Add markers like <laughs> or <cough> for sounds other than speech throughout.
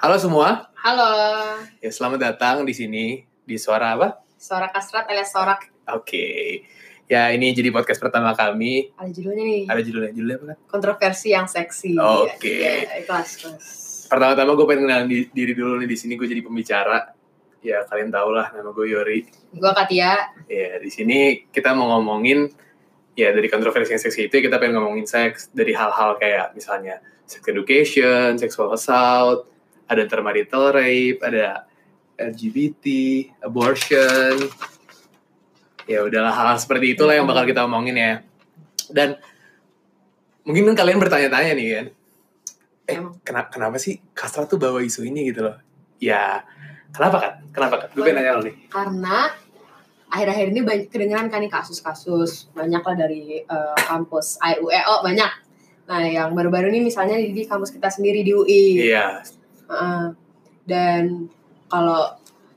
Halo semua, Halo, ya selamat datang di sini di Suara apa? Suara Kasrat alias Sorak. Oke, ya ini jadi podcast pertama kami. Ada judulnya nih, Ada judulnya, judulnya apa kan? kontroversi yang seksi. Oke. Ya, kelas, kelas. Pertama-tama gue pengen kenalin di- diri dulu nih di sini gue jadi pembicara. Ya kalian tau lah nama gue Yori. Gue Katia, Ya di sini kita mau ngomongin ya dari kontroversi yang seksi itu kita pengen ngomongin seks dari hal-hal kayak misalnya sex education, sexual assault, ada intermarital rape, ada LGBT, abortion. Ya udahlah hal-hal seperti itulah yang bakal kita omongin ya. Dan mungkin kan kalian bertanya-tanya nih kan. Eh, kenapa, kenapa sih Kastra tuh bawa isu ini gitu loh? Ya, kenapa kan? Kenapa kan? Gue pengen nanya lo nih. karena akhir-akhir ini banyak kedengeran kan nih kasus-kasus banyak lah dari eh, kampus IUEO banyak. Nah yang baru-baru ini misalnya di, di kampus kita sendiri di UI. Iya, Dan kalau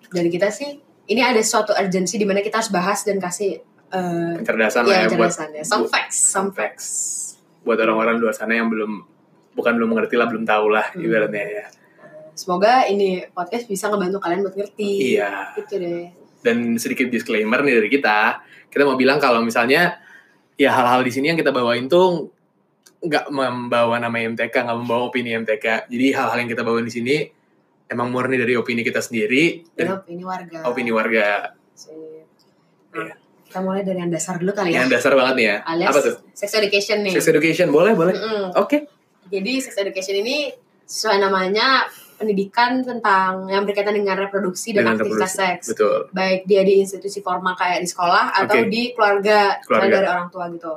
dari kita sih ini ada suatu urgensi di mana kita harus bahas dan kasih eh, pencerdasan lah ya ya buat jelasannya. Some facts, some facts. buat orang-orang luar sana yang belum bukan belum mengerti lah belum tahu lah Hmm. ibaratnya ya Semoga ini podcast bisa ngebantu kalian buat ngerti. iya Gitu deh. dan sedikit disclaimer nih dari kita kita mau bilang kalau misalnya ya hal-hal di sini yang kita bawain tuh nggak membawa nama MTK nggak membawa opini MTK jadi hal-hal yang kita bawain di sini emang murni dari opini kita sendiri dan opini warga. opini warga. Nah, kita mulai dari yang dasar dulu kali ya. yang dasar banget nih ya Alias apa tuh sex education nih. sex education boleh boleh Mm-mm. oke Jadi sex education ini sesuai namanya pendidikan tentang yang berkaitan dengan reproduksi dan Dengan aktivitas reproduksi. seks. betul Baik dia di institusi formal kayak di sekolah atau Oke. di keluarga, Keluarga. dari orang tua gitu.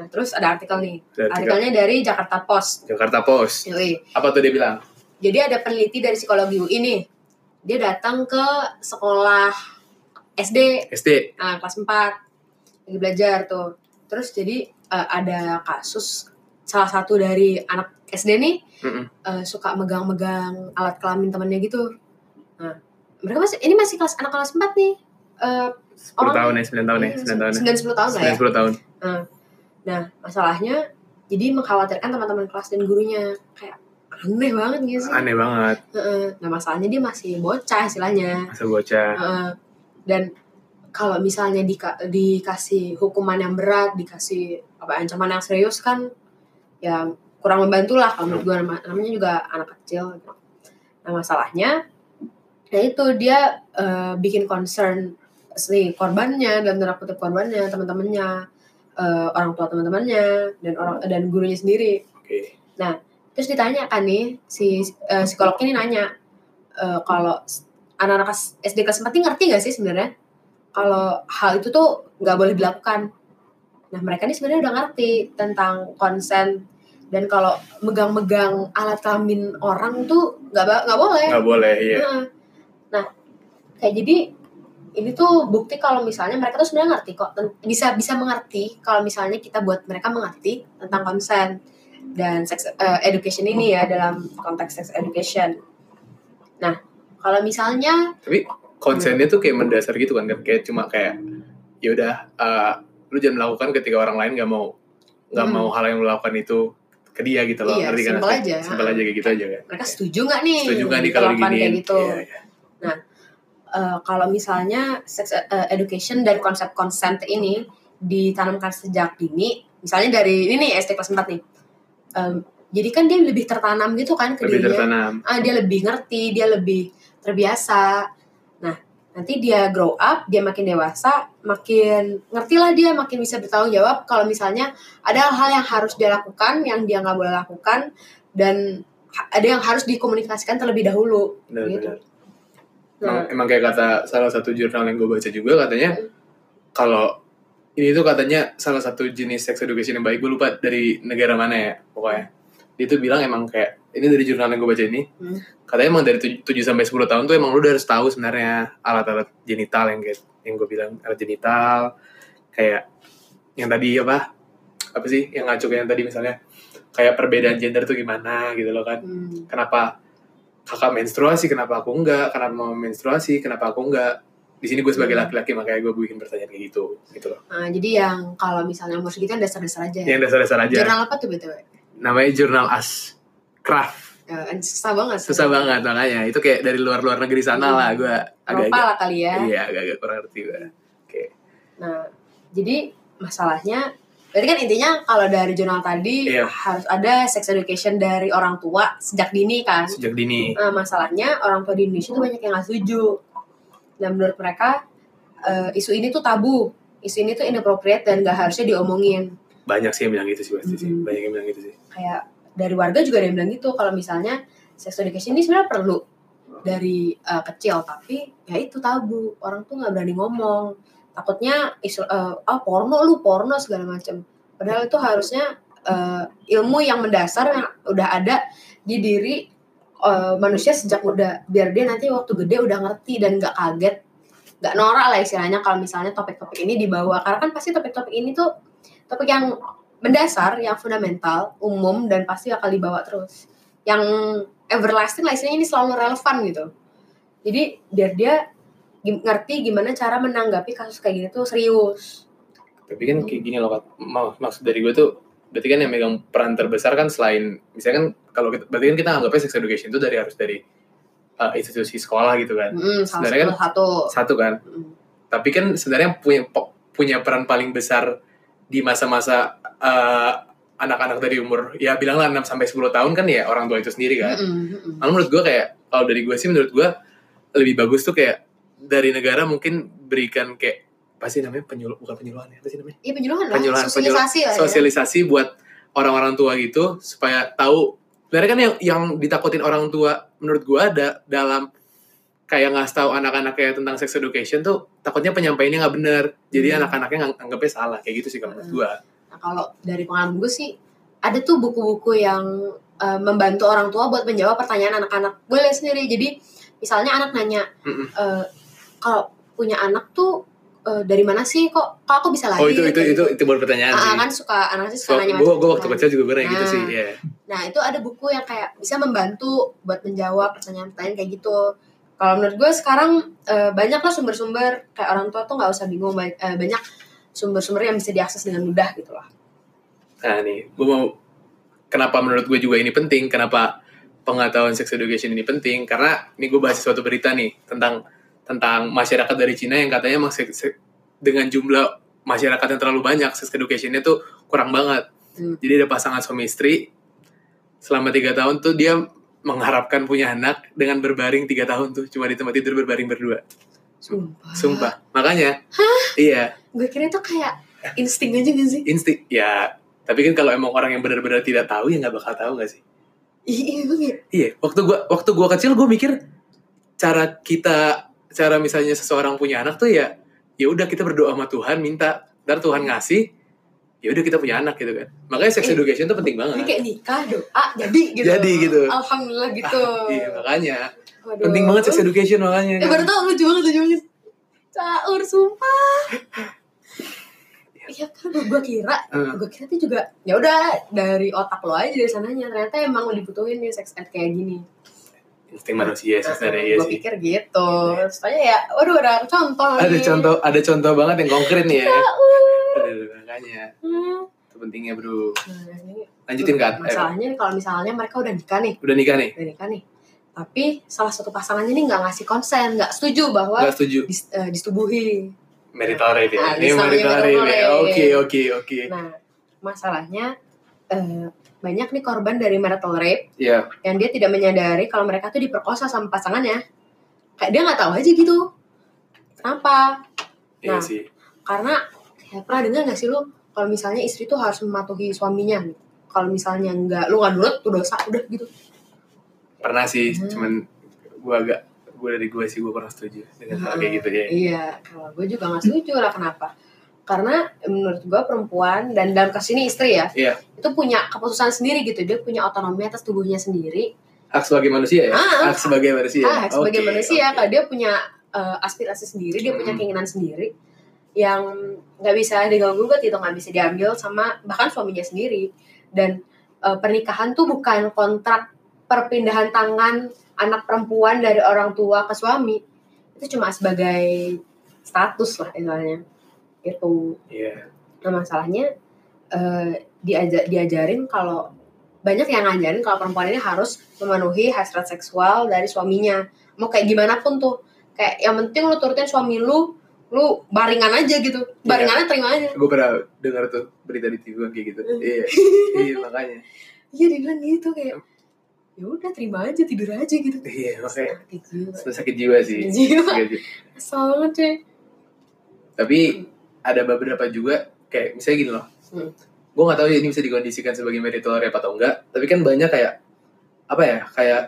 Nah, terus ada artikel nih. Artikel Artikelnya dari Jakarta Post. Jakarta Post Yoi. apa tuh dia bilang Jadi ada peneliti dari psikologi UI nih. Dia datang ke sekolah SD SD Nah, kelas 4 lagi belajar tuh. Terus jadi eh, ada kasus salah satu dari anak SD nih Mm-mm. eh, suka megang-megang alat kelamin temannya gitu. Nah, mereka masih ini masih kelas anak kelas 4 nih. Eh 10 Orang- tahun ya 9 tahun ya 9 tahun ya 9 10 tahun lah ya. 9 10 tahun Nah, masalahnya jadi mengkhawatirkan teman-teman kelas dan gurunya kayak aneh banget gitu sih. aneh banget. Nah, masalahnya dia masih bocah istilahnya. masa bocah dan kalau misalnya dika- dikasih hukuman yang berat, dikasih apa ancaman yang serius kan ya kurang membantu lah kalau menurut gue Nama- namanya juga anak kecil. gitu. Nah masalahnya ya itu dia eh, bikin concern si korbannya dan tanda kutip korbannya teman-temannya eh, orang tua teman-temannya dan orang dan gurunya sendiri. Oke. Terus ditanya kan nih si eh, psikolog ini nanya eh, kalau anak-anak SD kelas 4 ini ngerti gak sih sebenarnya? Kalau hal itu tuh nggak boleh dilakukan. Nah mereka ini sebenarnya udah ngerti tentang konsen. Dan kalau megang-megang alat kelamin orang tuh nggak nggak boleh. Nggak boleh ya Heeh. nah kayak jadi ini tuh bukti kalau misalnya mereka tuh sebenarnya ngerti kok bisa bisa mengerti kalau misalnya kita buat mereka mengerti tentang konsen dan sex eh, education ini ya dalam konteks sex education. Nah, kalau misalnya tapi konsennya tuh kayak mendasar gitu kan kayak cuma kayak ya udah eh, lu jangan melakukan ketika orang lain nggak mau nggak Hmm. mau hal yang lu lakukan itu ke dia gitu loh Iya, ngerti kan simple aja. simpel aja kayak gitu aja kan mereka setuju nggak nih setuju nggak nih kalau diperlakukan gini kayak gitu? Iya, iya. Eh, kalau misalnya sex eh, education dan konsep consent ini ditanamkan sejak dini, misalnya dari ini nih SD kelas 4 nih. Em, jadi kan dia lebih tertanam gitu kan ke lebih dirinya. tertanam ah dia lebih ngerti dia lebih terbiasa nah nanti dia grow up dia makin dewasa makin ngerti lah dia makin bisa bertanggung jawab kalau misalnya ada hal yang harus dia lakukan yang dia nggak boleh lakukan dan ada yang harus dikomunikasikan terlebih dahulu benar gitu. benar emang, emang kayak kata salah satu jurnal yang gue baca juga katanya kalau ini tuh katanya salah satu jenis sex education yang baik gue lupa dari negara mana ya pokoknya. Dia tuh bilang emang kayak ini dari jurnal yang gue baca ini Hmm. katanya emang dari 7, sampai 10 tahun tuh emang lu udah harus tahu sebenarnya alat-alat genital yang kayak yang gue bilang alat genital kayak yang tadi apa apa sih yang ngaco yang tadi misalnya kayak perbedaan gender tuh gimana gitu loh kan. Hmm, kenapa kakak menstruasi kenapa aku enggak? Kenapa mau menstruasi? Kenapa aku enggak? Di sini gue sebagai Hmm. laki-laki makanya gue bikin pertanyaan kayak gitu gitu loh. Nah, jadi yang kalau misalnya umur segitu kan dasar-dasar aja ya. yang dasar-dasar aja. Jurnal apa tuh btw namanya jurnal as. Craft. Ya, susah banget. susah banget makanya. Itu kayak dari luar-luar negeri sana Hmm. lah gue Eropa agak-agak lah kali ya. iya agak-agak kurang ngerti gue oke. Nah, jadi masalahnya Berarti kan intinya kalau dari jurnal tadi Iya. harus ada sex education dari orang tua sejak dini kan. sejak dini Nah, masalahnya orang tua di Indonesia tuh banyak yang nggak setuju. Dan menurut mereka eh, isu ini tuh tabu, isu ini tuh inappropriate dan gak harusnya diomongin. banyak sih yang bilang gitu sih pasti sih Mhm. banyak yang bilang gitu sih Kayak dari warga juga ada yang bilang gitu kalau misalnya sex education ini sebenarnya perlu dari eh, kecil tapi ya itu tabu orang tuh nggak berani ngomong takutnya isu eh, ah porno lu porno segala macam padahal itu harusnya eh, ilmu yang mendasar yang udah ada di diri eh, manusia sejak muda biar dia nanti waktu gede udah ngerti dan nggak kaget. Nggak norak lah istilahnya kalau misalnya topik-topik ini dibawa. Karena kan pasti topik-topik ini tuh topik yang mendasar yang fundamental umum dan pasti bakal dibawa terus. Yang everlasting lah istilahnya ini selalu relevan gitu. Jadi biar dia ngerti gimana cara menanggapi kasus kayak gini tuh serius tapi kan kayak gini loh. Mak- maksud dari gue tuh berarti kan yang megang peran terbesar kan selain misalnya kan kalau kita, berarti kan kita anggapnya sex education itu dari harus dari uh, institusi sekolah gitu kan Hmm, salah Sebenarnya kan- satu satu kan Hmm. tapi kan sebenarnya punya punya peran paling besar di masa-masa uh, anak-anak dari umur ya bilanglah 6 sampai 10 tahun kan ya orang tua itu sendiri kan. Mm-mm. Malah menurut gue kayak kalau dari gue sih menurut gue lebih bagus tuh kayak dari negara mungkin berikan kayak pasti namanya penyuluh bukan penyuluhan ya apa sih namanya Iya penyuluhan lah, Penyuluhan, sosialisasi lah ya. sosialisasi buat orang-orang tua gitu supaya tahu sebenarnya kan yang yang ditakutin orang tua menurut gue ada dalam kayak ngasih tahu anak-anak kayak tentang sex education tuh takutnya penyampaiannya nggak bener jadi Hmm. anak-anaknya ngang- anggapnya salah kayak gitu sih kalau menurut gue Nah, kalau dari pengalaman gue sih ada tuh buku-buku yang eh, membantu orang tua buat menjawab pertanyaan anak-anak. Gue sendiri. Jadi misalnya anak nanya, eh, kalau punya anak tuh eh, dari mana sih kok kok aku bisa lahir? oh itu itu Kayak itu gitu. itu baru pertanyaan Ah, sih kan suka anak sih so, suka nanya gue gue waktu kan. kecil juga gue nanya gitu Nah. sih ya Nah itu ada buku yang kayak bisa membantu buat menjawab pertanyaan-pertanyaan kayak gitu. Kalau menurut gue sekarang eh, banyak lah sumber-sumber kayak orang tua tuh nggak usah bingung eh, banyak sumber-sumber yang bisa diakses dengan mudah gitu lah. Nah nih, gue mau kenapa menurut gue juga ini penting, kenapa pengetahuan sex education ini penting, karena ini gue bahas suatu berita nih tentang tentang masyarakat dari Cina yang katanya emang se- dengan jumlah masyarakat yang terlalu banyak sex educationnya tuh kurang banget. Hmm. Jadi ada pasangan suami istri selama tiga tahun tuh dia mengharapkan punya anak dengan berbaring tiga tahun tuh cuma di tempat tidur berbaring berdua. Sumpah. Sumpah. Makanya, iya Gue kira itu kayak insting aja gak sih? insting ya. Tapi kan kalau emang orang yang benar-benar tidak tahu ya nggak bakal tahu nggak sih? Iya, emang ya. Iya, waktu gua waktu gua kecil gua mikir cara kita cara misalnya seseorang punya anak tuh ya ya udah kita berdoa sama Tuhan minta dan Tuhan ngasih ya udah kita punya anak gitu kan. Makanya sex Eh, education tuh penting Ini banget. kayak nikah doa jadi gitu. Jadi gitu. Alhamdulillah gitu. <laughs> Iya, makanya Waduh. penting banget sex education makanya. Eh baru tau lucu banget lucu banget. Caur sumpah. Iya kan gue, kira Eh, gue kira tuh juga ya udah dari otak lo aja dari sananya ternyata emang lo dibutuhin nih sex ed kayak gini insting manusia sih sebenarnya iya gue pikir gitu soalnya ya waduh ada contoh Ada nih. contoh ada contoh banget yang konkret nih ya. Caur. Aduh, makanya Hmm. itu pentingnya bro. Nah, ini Lanjutin kan? Masalahnya nih kalau misalnya mereka udah nikah nih udah nikah nih? udah nikah nih tapi salah satu pasangannya nih nggak ngasih konsen nggak setuju bahwa Gak setuju. dis, eh, disetubuhi Marital rape ya. Ini ya. rape. Oke oke oke. Nah, masalahnya eh, banyak nih korban dari marital rape Iya. yang dia tidak menyadari kalau mereka tuh diperkosa sama pasangannya. Kayak dia nggak tahu aja gitu. Kenapa? Iya Nah. sih. Karena ya pernah dengar gak sih lu kalau misalnya istri tuh harus mematuhi suaminya. Kalau misalnya nggak lu nggak nurut tuh dosa udah gitu. pernah sih Hmm. cuman gue agak gue dari gue sih gue kurang setuju dengan hal kayak gitu ya Iya, kalau gue juga nggak setuju lah kenapa? Karena menurut gue perempuan dan dalam kasus ini istri ya, Iya. itu punya keputusan sendiri gitu. Dia punya otonomi atas tubuhnya sendiri. hak sebagai manusia ya Ah. hak sebagai manusia ah, sebagai Oke, manusia oke. kalau dia punya eh, aspirasi sendiri dia punya Hmm. keinginan sendiri yang nggak bisa diganggu gugat gitu nggak bisa diambil sama bahkan suaminya sendiri dan eh, pernikahan tuh bukan kontrak perpindahan tangan anak perempuan dari orang tua ke suami itu cuma sebagai status lah istilahnya itu Iya. nah masalahnya eh, diaja- diajarin kalau banyak yang ngajarin kalau perempuan ini harus memenuhi hasrat seksual dari suaminya. Mau kayak gimana pun tuh. Kayak yang penting lu turutin suami lu lu baringan aja gitu. Baringannya terima aja. Gue pernah dengar tuh berita di TV kayak gitu. Hmm. iya. <laughs> Iya makanya. Iya dia bilang gitu kayak ya udah terima aja tidur aja gitu. Iya makanya. Sakit jiwa. Sakit jiwa sih. Sakit jiwa. Sakit jiwa. banget cuy. Tapi ada beberapa juga kayak misalnya gini loh. Hmm. gue nggak tahu ya ini bisa dikondisikan sebagai rape atau enggak tapi kan banyak kayak apa ya kayak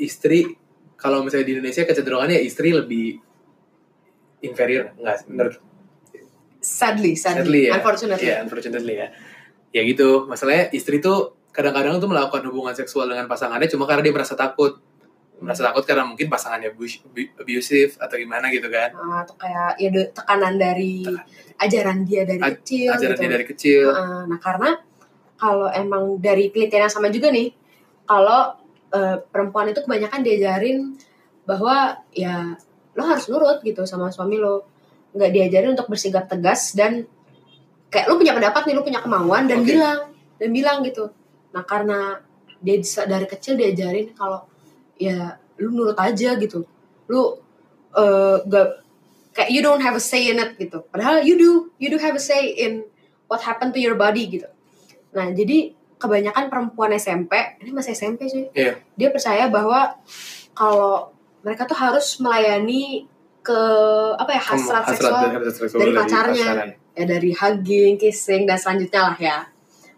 istri kalau misalnya di Indonesia kecenderungannya istri lebih inferior enggak menurut sadly sadly, Sadly ya. unfortunately. Ya unfortunately ya. Ya gitu masalahnya istri tuh kadang-kadang tuh melakukan hubungan seksual dengan pasangannya cuma karena dia merasa takut merasa takut karena mungkin pasangannya abus- abusive atau gimana gitu kan. Ah, atau kayak ya tekanan dari ajaran dia dari A- kecil ajaran gitu. dia dari kecil. Heeh, nah karena kalau emang dari penelitian yang sama juga nih kalau eh, perempuan itu kebanyakan diajarin bahwa ya lo harus nurut gitu sama suami lo. Nggak diajarin untuk bersikap tegas dan kayak lo punya pendapat nih lo punya kemauan dan Oke. bilang dan bilang gitu. Nah karena dia dari kecil diajarin kalau ya lu nurut aja gitu lu eh, gak kayak you don't have a say in it gitu padahal you do you do have a say in what happened to your body gitu nah jadi kebanyakan perempuan SMP ini masih SMP sih Iya. dia percaya bahwa kalau mereka tuh harus melayani ke apa ya hasrat, seksual hasrat seksual dari pacarnya. pasangan. ya dari hugging, kissing dan selanjutnya lah ya.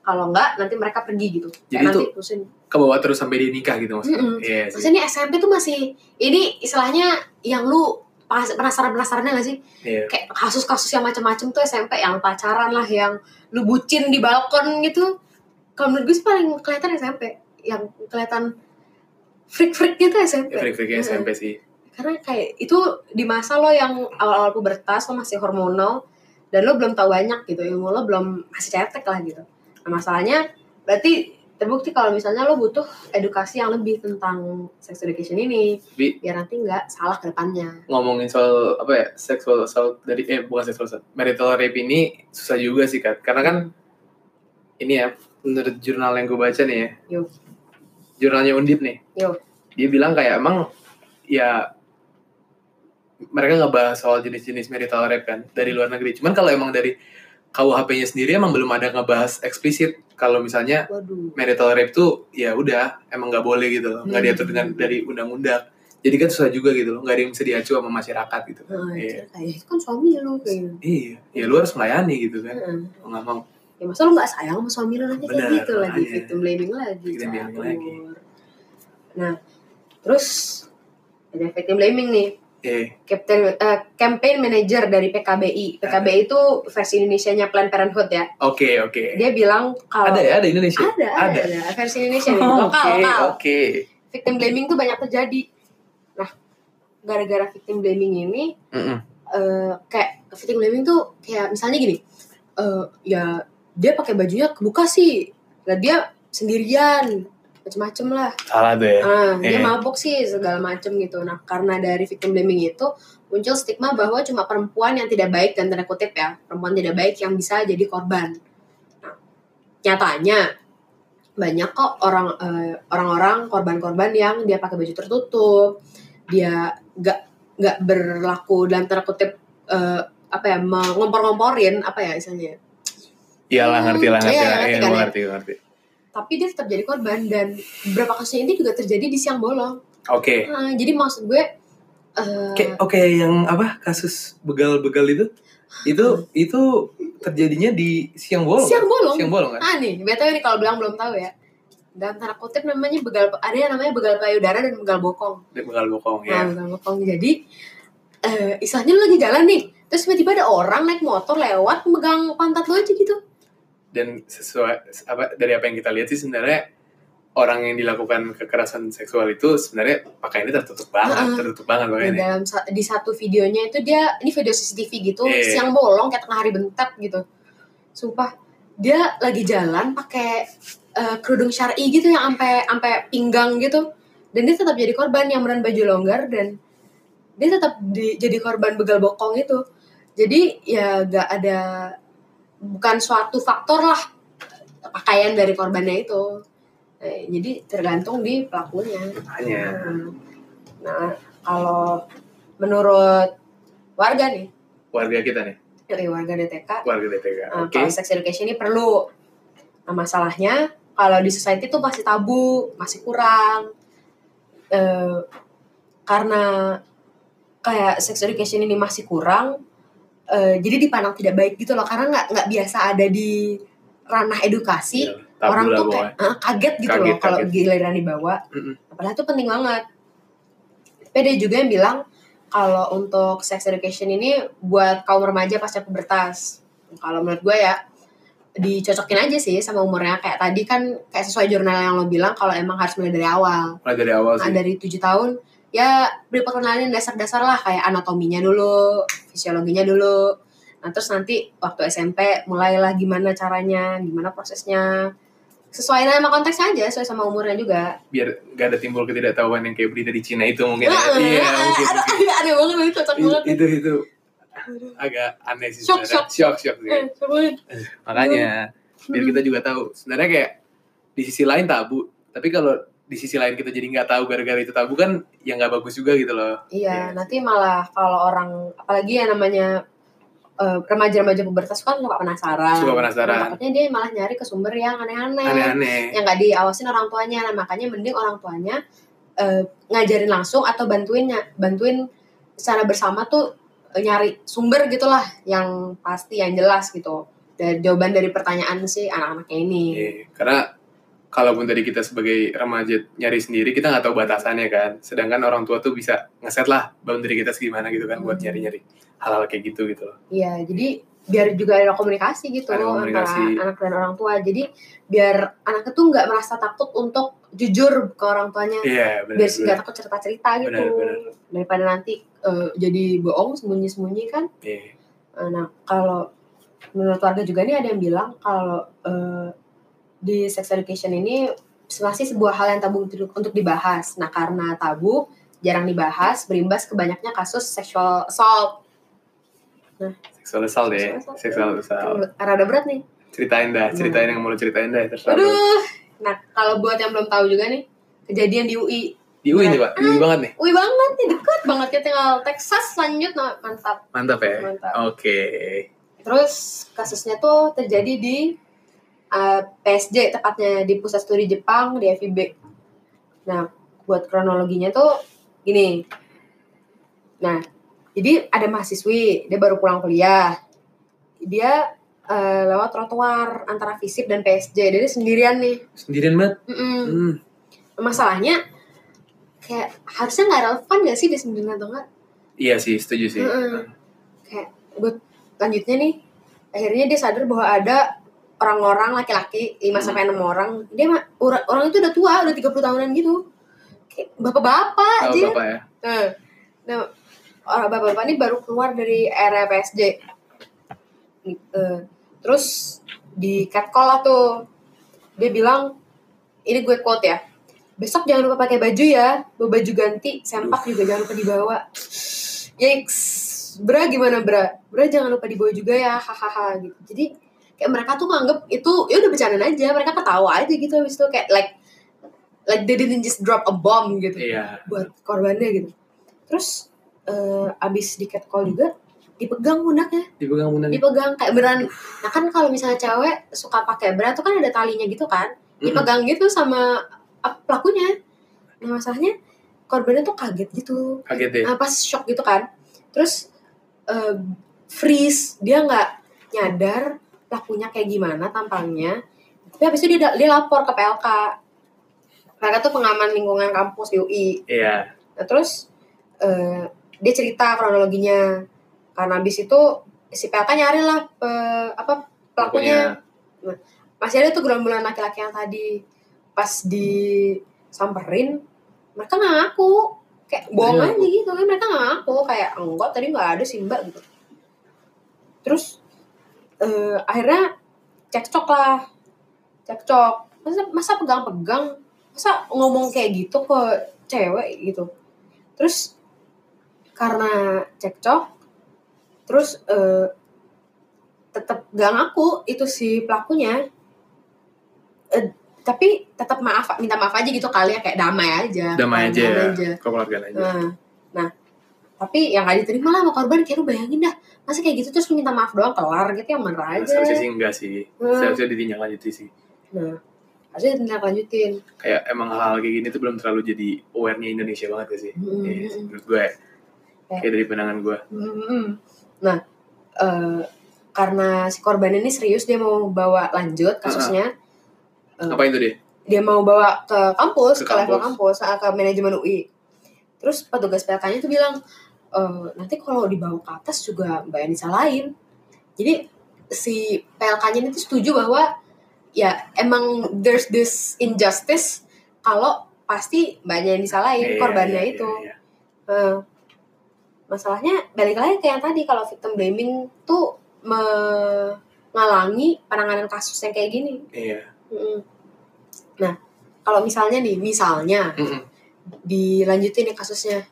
Kalau enggak nanti mereka pergi gitu. Jadi Kayak nanti itu- ke bawah terus sampai dia nikah gitu maksudnya Mm-mm. iya sih Maksudnya ini SMP tuh masih ini istilahnya yang lu pas- penasaran-penasarannya gak sih? iya Kayak kasus-kasus yang macam-macam tuh SMP yang pacaran lah yang lu bucin di balkon gitu. Kalau menurut gue sih paling kelihatan SMP yang kelihatan freak-freaknya tuh SMP. ya freak-freaknya Mm-mm. SMP sih karena kayak itu di masa lo yang awal-awal pubertas lo masih hormonal dan lo belum tahu banyak gitu ilmu lo belum masih cetek lah gitu nah masalahnya berarti terbukti kalau misalnya lo butuh edukasi yang lebih tentang sex education ini Tapi- biar nanti nggak salah ke depannya. Ngomongin soal apa ya sexual assault dari eh bukan sexual assault marital rape ini susah juga sih kan karena kan ini ya menurut jurnal yang gue baca nih ya. Yo. jurnalnya undip nih. Yo. dia bilang kayak emang ya mereka ngebahas soal jenis-jenis marital rape kan dari luar negeri. Cuman kalau emang dari KUHP-nya sendiri emang belum ada ngebahas eksplisit. Kalau misalnya waduh. marital rape tuh ya udah emang nggak boleh gitu loh. Nggak Hmm. diatur dengan dari undang-undang. Jadi kan susah juga gitu loh. Nggak ada yang bisa diacu sama masyarakat gitu. Nah, Iya. kayak itu kan suami lo kayak gitu. iya. Ya lu harus melayani gitu kan. Mau nggak mau. Ya masa lo nggak sayang sama suami lo nanti kayak gitu lagi victim blaming lagi Victim blaming lagi. nah terus ada victim blaming nih eh Captain eh, campaign manager dari PKBI. PKBI itu versi Indonesianya Planned Parenthood ya. oke oke Dia bilang kalau ada ya ada Indonesia ada, ada, ada versi Indonesia nih, Oh, lokal, oke lokal. oke Victim blaming tuh banyak terjadi. Nah, gara-gara victim blaming ini Mm-mm. eh, kayak victim blaming tuh kayak misalnya gini. eh, ya dia pakai bajunya kebuka sih. Lah dia sendirian macem-macem lah salah tuh ya Ah, dia Iya. mabuk sih segala macem gitu. Nah, karena dari victim blaming itu muncul stigma bahwa cuma perempuan yang tidak baik dan tanda kutip ya, perempuan tidak baik yang bisa jadi korban. Nah, nyatanya banyak kok orang eh, orang-orang korban-korban yang dia pakai baju tertutup, dia nggak nggak berlaku dalam tanda kutip eh, apa ya ngompor-ngomporin apa ya istilahnya iyalah ngerti lah ngerti Iya, lah ngerti iya kan gue ya? ngerti ngerti tapi dia tetap jadi korban dan beberapa kasusnya ini juga terjadi di siang bolong oke Nah, jadi maksud gue eh, Oke, oke yang apa kasus begal-begal itu itu itu terjadinya di siang bolong. siang kan? bolong. Siang bolong kan? Ah nih, btw nih kalau bilang belum tahu ya. Dalam tanda kutip namanya begal ada yang namanya begal payudara dan begal bokong. Di begal bokong Nah, ya. begal bokong. Jadi eh istilahnya lu lagi jalan nih, terus tiba-tiba ada orang naik motor lewat megang pantat lu aja gitu. Dan sesuai apa dari apa yang kita lihat sih sebenarnya orang yang dilakukan kekerasan seksual itu sebenarnya pakaiannya tertutup banget, Heeh. tertutup banget Di pakaiannya. dalam sa- di satu videonya itu dia ini video CCTV gitu, Iya. siang bolong kayak tengah hari bentet gitu. Sumpah, dia lagi jalan pakai eh, kerudung syar'i gitu yang sampai sampai pinggang gitu. Dan dia tetap jadi korban yang beran baju longgar dan dia tetap di- jadi korban begal bokong itu. Jadi ya gak ada bukan suatu faktor lah pakaian dari korbannya itu. Eh, jadi tergantung di pelakunya. Hanya Hmm. Nah, kalau menurut warga nih, warga kita nih, dari warga DTK, warga DTK. uh, Oke. kalau sex education ini perlu. Nah, masalahnya kalau di society itu masih tabu, masih kurang. Eh, karena kayak sex education ini masih kurang, eh, jadi dipandang tidak baik gitu loh, karena nggak nggak biasa ada di ranah edukasi. Tabu orang tuh kayak "Ah, kaget gitu Kaget, loh kalau giliran dibawa. Mm-mm. Padahal itu penting banget. Tapi ada juga yang bilang kalau untuk sex education ini buat kaum remaja pasca pubertas. Kalau menurut gue ya dicocokin aja sih sama umurnya kayak tadi kan kayak sesuai jurnal yang lo bilang kalau emang harus mulai dari awal. Mulai dari awal Nah, sih. dari tujuh tahun ya beri perkenalan dasar-dasar lah kayak anatominya dulu, fisiologinya dulu. Nah terus nanti waktu SMP mulailah gimana caranya, gimana prosesnya. Sesuai sama konteksnya aja, sesuai sama umurnya juga. Biar gak ada timbul ketidaktahuan yang kayak beli dari Cina itu mungkin. ya. Iya, mungkin. aduh, mungkin. aneh banget itu cocok banget. itu itu agak aneh sih Shock, sebenarnya. shock shock sih. Eh, makanya biar Hmm. kita juga tahu sebenarnya kayak di sisi lain tabu tapi kalau di sisi lain kita jadi nggak tahu gara-gara itu tabu kan ya nggak bagus juga gitu loh Iya, Iya. nanti malah kalau orang apalagi yang namanya eh, remaja-remaja pubertas kan suka penasaran. Suka penasaran. Nah, takutnya dia malah nyari ke sumber yang aneh-aneh. aneh-aneh Yang nggak diawasin orang tuanya. Nah, makanya mending orang tuanya eh, ngajarin langsung atau bantuinnya, bantuin secara bersama tuh eh, nyari sumber gitulah yang pasti yang jelas gitu. Dan jawaban dari pertanyaan si anak-anaknya ini. Iya, karena kalaupun tadi kita sebagai remaja nyari sendiri kita nggak tahu batasannya kan sedangkan orang tua tuh bisa ngeset lah boundary kita segimana gitu kan buat Hmm. nyari-nyari hal-hal kayak gitu gitu loh Iya, jadi biar juga ada komunikasi gitu Ada komunikasi. antara anak dan orang tua. Jadi biar anak itu nggak merasa takut untuk jujur ke orang tuanya. iya benar biar nggak takut cerita-cerita gitu. Benar, benar. Daripada nanti eh, jadi bohong sembunyi-sembunyi kan. Iya. Eh, Nah, kalau menurut warga juga nih ada yang bilang kalau eh, di sex education ini masih sebuah hal yang tabu untuk dibahas. Nah, karena tabu jarang dibahas, berimbas ke banyaknya kasus sexual assault. seksual assault deh Sexual assault. seksual assault Rada berat nih. ceritain dah ceritain yang mau ceritain dah terserah. Aduh. Nah, kalau buat yang belum tahu juga nih, kejadian di UI. di UI nih pak di UI banget nih UI banget nih, deket banget kita tinggal Texas lanjut nah, mantap. mantap ya Mantap. oke Terus kasusnya tuh terjadi di uh, PSG, tepatnya di pusat studi Jepang di FIB. Nah, buat kronologinya tuh gini. Nah, jadi ada mahasiswi, dia baru pulang kuliah. Dia uh, lewat trotoar antara FISIP dan PSG. Jadi sendirian nih. sendirian banget hmm. Masalahnya kayak harusnya nggak relevan gak sih dia sendirian atau enggak? iya sih setuju sih Mm-mm. kayak buat lanjutnya nih akhirnya dia sadar bahwa ada orang-orang laki-laki 5 sampai enam orang dia mah orang, orang itu udah tua udah 30 tahunan gitu. Bapak-bapak aja. bapak ya? Nah, nah orang bapak-bapak ini baru keluar dari PSG Eh, terus di catcall lah tuh. Dia bilang ini gue quote ya besok jangan lupa pakai baju ya bawa baju ganti sempak juga jangan lupa dibawa. Yikes. Bra gimana bra? Bra jangan lupa dibawa juga ya hahaha gitu. Jadi kayak mereka tuh nganggep itu ya udah bercanda aja mereka ketawa aja gitu habis itu kayak like like they didn't just drop a bomb gitu iya. buat korbannya gitu. Terus eh, abis di catcall juga dipegang pundaknya dipegang pundak dipegang kayak beran nah kan kalau misalnya cewek suka pakai bra tuh kan ada talinya gitu kan? Dipegang gitu sama pelakunya. Nah masalahnya korbannya tuh kaget gitu. Kaget deh. Nah, pas shock gitu kan. Terus eh, freeze. Dia nggak nyadar pelakunya kayak gimana tampangnya. Tapi habis itu dia dia lapor ke PLK mereka tuh pengaman lingkungan kampus di UI iya. Nah terus eh, dia cerita kronologinya. Karena abis itu si PLK nyari lah pe- apa pelakunya. Masih ada tuh gerombolan laki-laki yang tadi pas disamperin mereka nggak ngaku. Kayak bohong Iya. aja gitu kan mereka nggak ngaku. Kayak enggak tadi nggak ada sih mbak gitu. Terus eh, akhirnya cekcok lah. Cekcok. Masa masa pegang-pegang? Masa ngomong kayak gitu ke cewek gitu? Terus karena cekcok terus eh, tetap gak ngaku itu si pelakunya. Eh, tapi tetap maaf minta maaf aja gitu kali ya kayak damai aja. Damai aja Damai ya aja. kekeluargaan aja. Nah, tapi yang gak diterima lah sama korban kayak lu bayangin dah. Masa kayak gitu terus lu minta maaf doang kelar gitu yang Nah, aja. Seharusnya sih enggak sih. Hmm. seharusnya ditinjak lanjuti sih. Nah harusnya tindak lanjutin kayak emang hal-hal kayak gini tuh belum terlalu jadi aware-nya Indonesia banget gak sih? Hmm, Iya, hmm, menurut gue. Ya. Kayak- kayak dari pandangan gue. Hmm. nah eh, karena si korban ini serius dia mau bawa lanjut kasusnya. Eh, apa itu dia? dia mau bawa ke kampus Ke ke, level kampus. kampus ah, ke manajemen UI terus petugas PLK-nya tuh bilang e, nanti kalau dibawa ke atas juga mbak yang disalahin jadi si PLK-nya ini tuh setuju bahwa ya emang there's this injustice kalau pasti mbaknya yang disalahin Iya, korbannya iya, itu iya, iya. Eh, masalahnya balik lagi ke yang tadi kalau victim blaming tuh mengalangi penanganan kasus yang kayak gini iya Mm-mm. Nah, kalau misalnya nih, misalnya Mm-mm. dilanjutin nih kasusnya,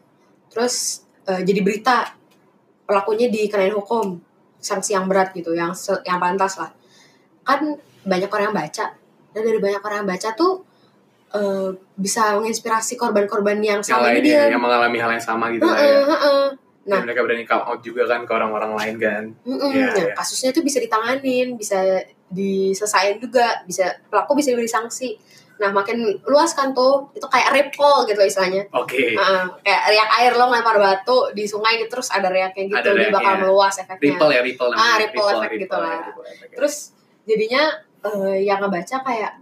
terus eh, jadi berita pelakunya dikenain hukum sanksi yang berat gitu, yang yang pantas lah. Kan banyak orang yang baca, dan dari banyak orang yang baca tuh eh, bisa menginspirasi korban-korban yang yang sama lain ini dia. ya, yang mengalami hal yang sama gitu lah ya Heeh, heeh. Dan Nah. mereka berani come out juga kan ke orang-orang lain kan Mm-mm. Iya, Nah, iya. kasusnya tuh bisa ditanganin, bisa diselesain juga, bisa pelaku bisa diberi sanksi. Nah, makin luas kan tuh, itu kayak ripple gitu loh istilahnya. oke Heeh, kayak riak air lo ngelempar batu di sungai gitu terus ada riaknya gitu Ada dia bakal meluas efeknya ripple ya ripple namanya Ah, ripple effect gitu lah. ripple ya. terus jadinya eh, yang ngebaca kayak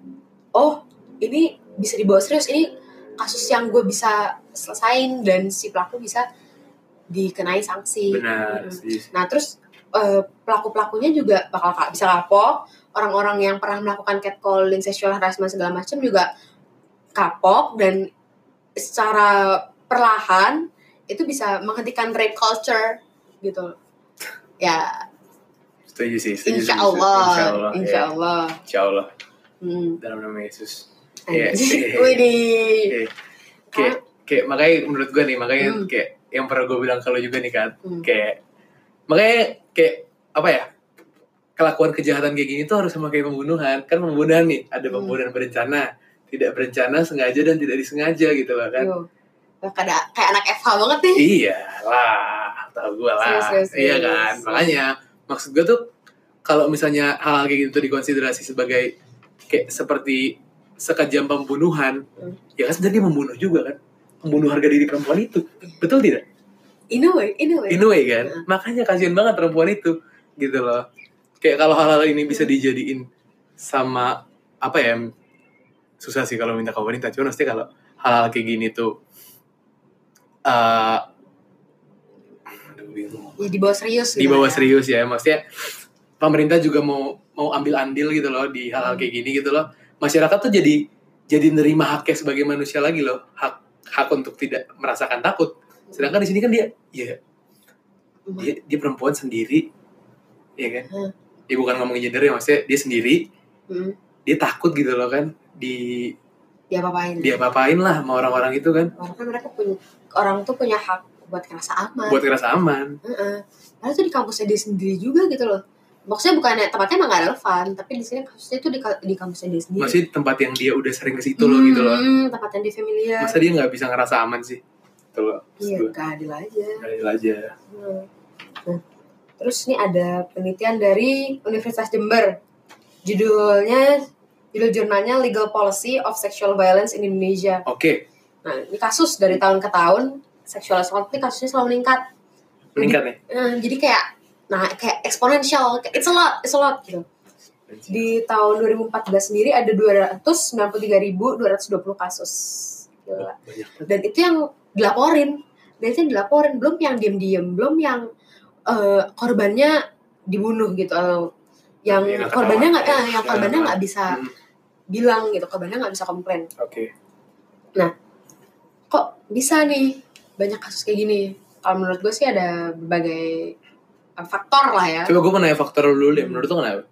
oh ini bisa dibawa serius ini kasus yang gue bisa selesain dan si pelaku bisa dikenai sanksi benar Mm. sih. nah terus pelaku pelakunya juga bakal ka- bisa kapok orang-orang yang pernah melakukan catcalling sexual harassment segala macam juga kapok dan secara perlahan itu bisa menghentikan rape culture gitu ya setuju sih setuju, insya Allah insya Allah insya ya. Allah insya Allah Hmm. dalam nama Yesus Iya. Anjing. <laughs> Widih. Oke. kayak kayak makanya menurut gue nih makanya Hmm. kayak yang pernah gue bilang kalau juga nih kan Hmm. kayak makanya kayak apa ya kelakuan kejahatan kayak gini tuh harus sama kayak pembunuhan kan pembunuhan nih ada Hmm. pembunuhan berencana tidak berencana sengaja dan tidak disengaja gitu loh kan. Wah, Kayak, kayak anak FH banget nih. iya lah tahu gue lah Serius, serius, iya serius. kan makanya maksud gue tuh kalau misalnya hal-hal kayak gitu dikonsiderasi sebagai kayak seperti sekejam pembunuhan Hmm. ya kan sebenarnya dia membunuh juga kan membunuh harga diri perempuan itu betul tidak In a way, in a way. in a way kan Heeh. makanya kasihan banget perempuan itu gitu loh kayak kalau hal-hal ini bisa dijadiin sama apa ya susah sih kalau minta ke wanita cuma pasti kalau hal-hal kayak gini tuh eh bingung. Ya dibawa serius. di gitu bawah ya. serius ya maksudnya pemerintah juga mau mau ambil andil gitu loh di hal-hal kayak gini gitu loh masyarakat tuh jadi jadi nerima haknya sebagai manusia lagi loh hak hak untuk tidak merasakan takut sedangkan di sini kan dia ya dia, dia perempuan sendiri ya kan Hmm. Dia bukan ngomongin gender ya maksudnya dia sendiri Hmm. dia takut gitu loh kan di Dia apa-apain. dia apa-apain lah sama orang-orang itu kan Orang kan mereka punya orang tuh punya hak buat ngerasa aman. buat ngerasa aman Heeh. Padahal tuh di kampusnya dia sendiri juga gitu loh. Maksudnya bukannya tempatnya emang gak relevan, tapi di sini kasusnya tuh di, di kampusnya dia sendiri. masih tempat yang dia udah sering ke situ loh gitu loh Hmm, tempat yang dia familiar. masa dia nggak bisa ngerasa aman sih itu loh Iya, gue. gak adil aja. Adil aja Hmm. Nah, terus ini ada penelitian dari Universitas Jember. Judulnya, judul jurnalnya Legal Policy of Sexual Violence in Indonesia. oke Nah, ini kasus dari tahun ke tahun, sexual assault ini kasusnya selalu meningkat. meningkat nih Nah, jadi kayak, nah kayak eksponensial, it's a lot, it's a lot gitu. Di tahun 2014 sendiri ada 293.220 kasus. Gila. dan itu yang dilaporin dan itu yang dilaporin belum yang diem-diem belum yang eh, korbannya dibunuh gitu atau yang Yang nggak korbannya nggak ya. eh, yang korbannya Ya. nggak bisa Hmm, bilang gitu korbannya nggak bisa komplain. Oke. Kok bisa nih banyak kasus kayak gini? Kalau menurut gue sih ada berbagai eh, faktor lah ya. Coba gue mau nanya faktor dulu deh menurut lo kenapa?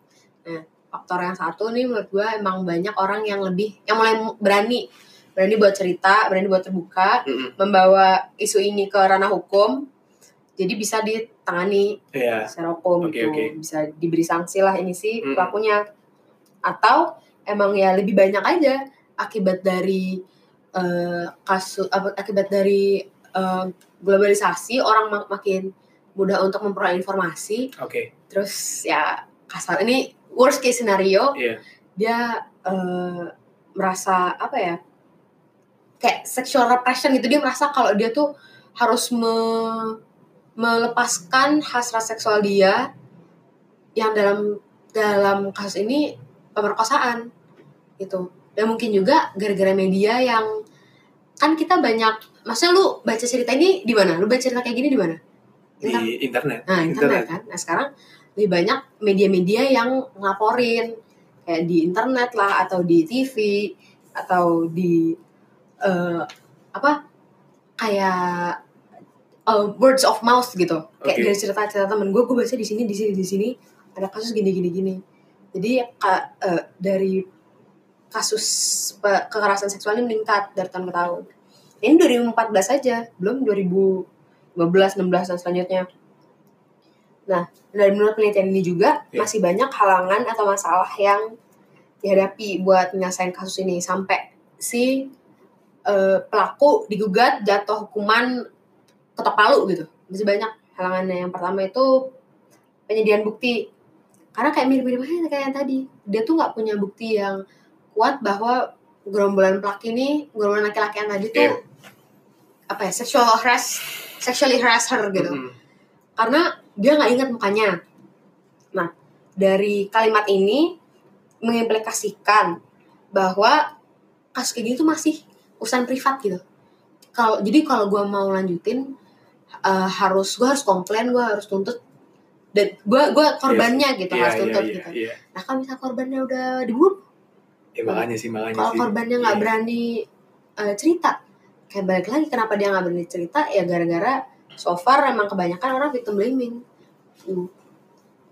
Faktor yang satu nih menurut gue emang banyak orang yang lebih yang mulai berani berani buat cerita berani buat terbuka Mm-mm. membawa isu ini ke ranah hukum jadi bisa ditangani Iya secara hukum Oke, gitu oke. bisa diberi sanksi lah ini sih Mm. pelakunya atau emang ya lebih banyak aja akibat dari eh, kasus akibat dari eh, globalisasi orang mak- makin mudah untuk memperoleh informasi Oke. terus ya kasar ini worst case scenario Iya. dia eh, merasa apa ya kayak sexual repression gitu dia merasa kalau dia tuh harus me- melepaskan hasrat seksual dia yang dalam dalam kasus ini pemerkosaan gitu dan mungkin juga gara-gara media yang kan kita banyak maksudnya lu baca cerita ini di mana lu baca cerita kayak gini di mana Internet. Di internet. Nah, internet kan. Nah, sekarang lebih banyak media-media yang ngelaporin kayak di internet lah atau di TV atau di eh, apa kayak eh, words of mouth gitu. Kayak Oke. dari cerita-cerita temen gue, gue baca di sini, di sini, di sini ada kasus gini, gini, gini. Jadi ka- eh, dari kasus kekerasan seksual ini meningkat dari tahun ke tahun. Ini 2014 saja, belum 2015, 16 dan selanjutnya. Nah, dari menurut penelitian ini juga Ya. masih banyak halangan atau masalah yang dihadapi buat menyelesaikan kasus ini sampai si eh, pelaku digugat jatuh hukuman ketok palu gitu. Masih banyak halangannya. Yang pertama itu penyediaan bukti. Karena kayak mirip-mirip aja kayak yang tadi. Dia tuh nggak punya bukti yang kuat bahwa gerombolan pelaku ini, gerombolan laki-laki yang tadi tuh Iya. apa ya, sexual harass, sexually harass her gitu Mm-mm. karena dia nggak ingat mukanya. Nah, dari kalimat ini mengimplikasikan bahwa kasus kayak gini tuh masih urusan privat gitu. Kalau jadi kalau gue mau lanjutin eh, harus gue harus komplain, gue harus tuntut dan gue gue korbannya gitu Iya, harus iya, tuntut iya, gitu. iya. Nah kalau misalnya korbannya udah dibunuh, Ya, makanya sih, makanya kalau korbannya nggak Iya. berani eh, cerita, kayak balik lagi kenapa dia nggak berani cerita ya gara-gara so far emang kebanyakan orang victim blaming. Hmm.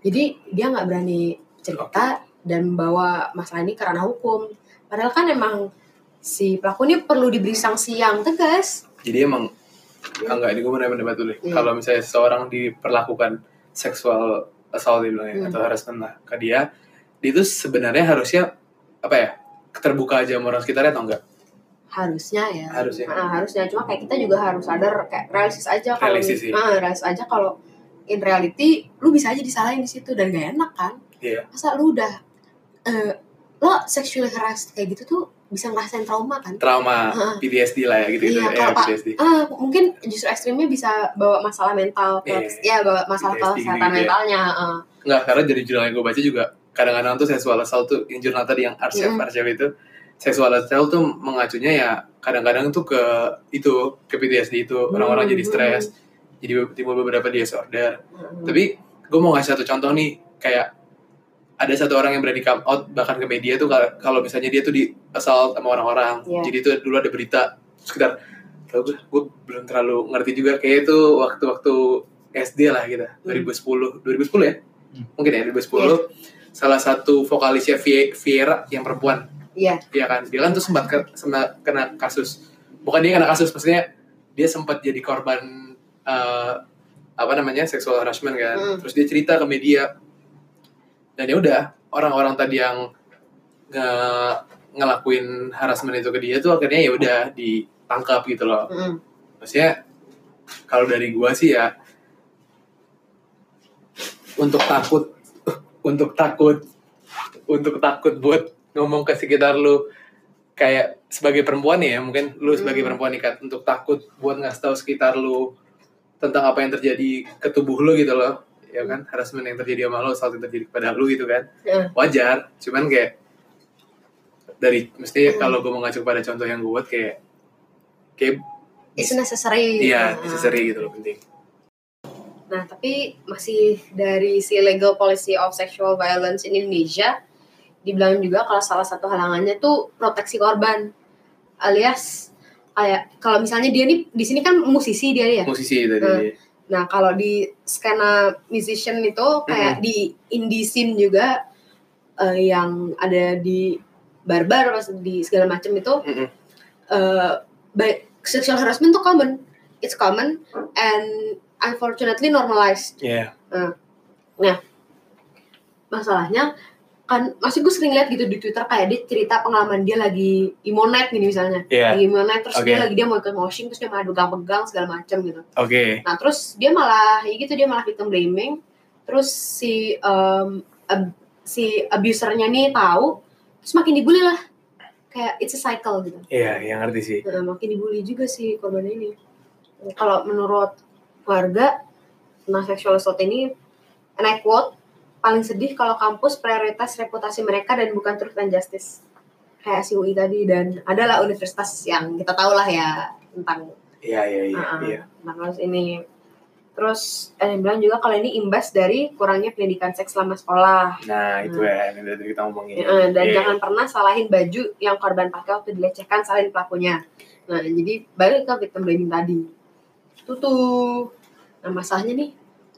Jadi dia nggak berani cerita dan bawa masalah ini karena hukum. Padahal kan emang si pelaku ini perlu diberi sanksi yang tegas. Jadi emang enggak ini gue mau nanya pendapat dulu. Iya. Kalau misalnya seseorang diperlakukan seksual assault dibilangnya Hmm. atau harassment lah ke dia, dia itu sebenarnya harusnya apa ya? terbuka aja sama orang sekitarnya atau enggak? Harusnya ya. Harusnya. Nah, harusnya cuma kayak kita juga harus sadar kayak realistis aja kalau Realistis, iya. Ah, realistis aja kalau in reality lu bisa aja disalahin di situ dan gak enak kan. Iya. masa lu udah eh, lo sexually harassed kayak gitu tuh bisa ngerasain trauma kan Trauma Heeh. PTSD lah ya gitu-gitu. Iya, ya, Pak- PTSD. ah mungkin justru ekstrimnya bisa bawa masalah mental ke, Iya. ya bawa masalah PTSD kesehatan gitu ya. mentalnya heeh. Enggak, karena dari jurnal yang gue baca juga kadang-kadang tuh seksual assault tuh yang jurnal tadi yang archive Mm. archive itu seksual assault tuh mengacunya ya kadang-kadang tuh ke itu ke PTSD itu orang-orang Hmm, jadi stres jadi timbul beberapa disorder Heeh. tapi gue mau ngasih satu contoh nih kayak ada satu orang yang berani come out bahkan ke media tuh kalau- kalau misalnya dia tuh di assault sama orang-orang. Iya. jadi itu dulu ada berita sekitar tau gue gue belum terlalu ngerti juga kayak itu waktu-waktu SD lah gitu 2010 2010 ya? Hmm. mungkin ya 2010 salah satu vokalisnya Vie- Viera yang perempuan. Iya. Iya kan dia kan tuh sempat ke- sempat kena kasus. Bukan dia kena kasus maksudnya dia sempat jadi korban eh, apa namanya sexual harassment kan. Hmm. terus dia cerita ke media dan ya udah orang-orang tadi yang nge- ngelakuin harassment itu ke dia tuh akhirnya ya udah ditangkap gitu loh Heeh. maksudnya kalau dari gua sih ya untuk takut <laughs> untuk takut untuk takut buat ngomong ke sekitar lu kayak sebagai perempuan nih ya mungkin lu sebagai Hmm. perempuan nih Kat, untuk takut buat ngasih tahu sekitar lu tentang apa yang terjadi ke tubuh lu gitu loh ya kan harassment yang terjadi sama lu assault yang terjadi kepada lu gitu kan Heeh. wajar cuman kayak dari mesti Hmm. kalau gue mau ngacu pada contoh yang gue buat kayak kayak it's necessary Iya, Heeh. necessary gitu loh penting. Nah, tapi masih dari si legal policy of sexual violence in Indonesia dibilang juga kalau salah satu halangannya tuh proteksi korban. Alias kayak kalau misalnya dia nih di sini kan musisi dia ya. Musisi tadi. Hmm. Nah, kalau di skena musician itu kayak di indie scene juga eh, yang ada di barbar pas di segala macam itu Mm-mm. eh, baik sexual harassment tuh common. It's common and unfortunately normalized Iya. masalahnya kan masih gue sering lihat gitu di Twitter kayak dia cerita pengalaman dia lagi imonite gini misalnya Iya. lagi imonite terus Oke. dia lagi dia mau ikut moshing terus dia malah pegang-pegang segala macam gitu Oke. nah terus dia malah ya gitu dia malah victim blaming terus si um, ab- si abusernya nih tahu terus makin dibully lah kayak it's a cycle gitu Iya, yang ngerti sih. Nah, makin dibully juga si korban ini. Kalau menurut warga tentang sexual assault ini, and I quote, paling sedih kalau kampus prioritas reputasi mereka dan bukan truth and justice. Kayak si UI tadi dan adalah universitas yang kita tahu lah ya tentang Iya, iya, iya, uh-uh, iya. tentang ini. Terus ada yang bilang juga kalau ini imbas dari kurangnya pendidikan seks selama sekolah. Nah, itu Hmm. ya yang dari kita ngomongin. Ya, dan Iya. jangan pernah salahin baju yang korban pakai waktu dilecehkan, salahin pelakunya. Nah, jadi balik ke victim blaming tadi. Itu tuh. Nah, masalahnya nih,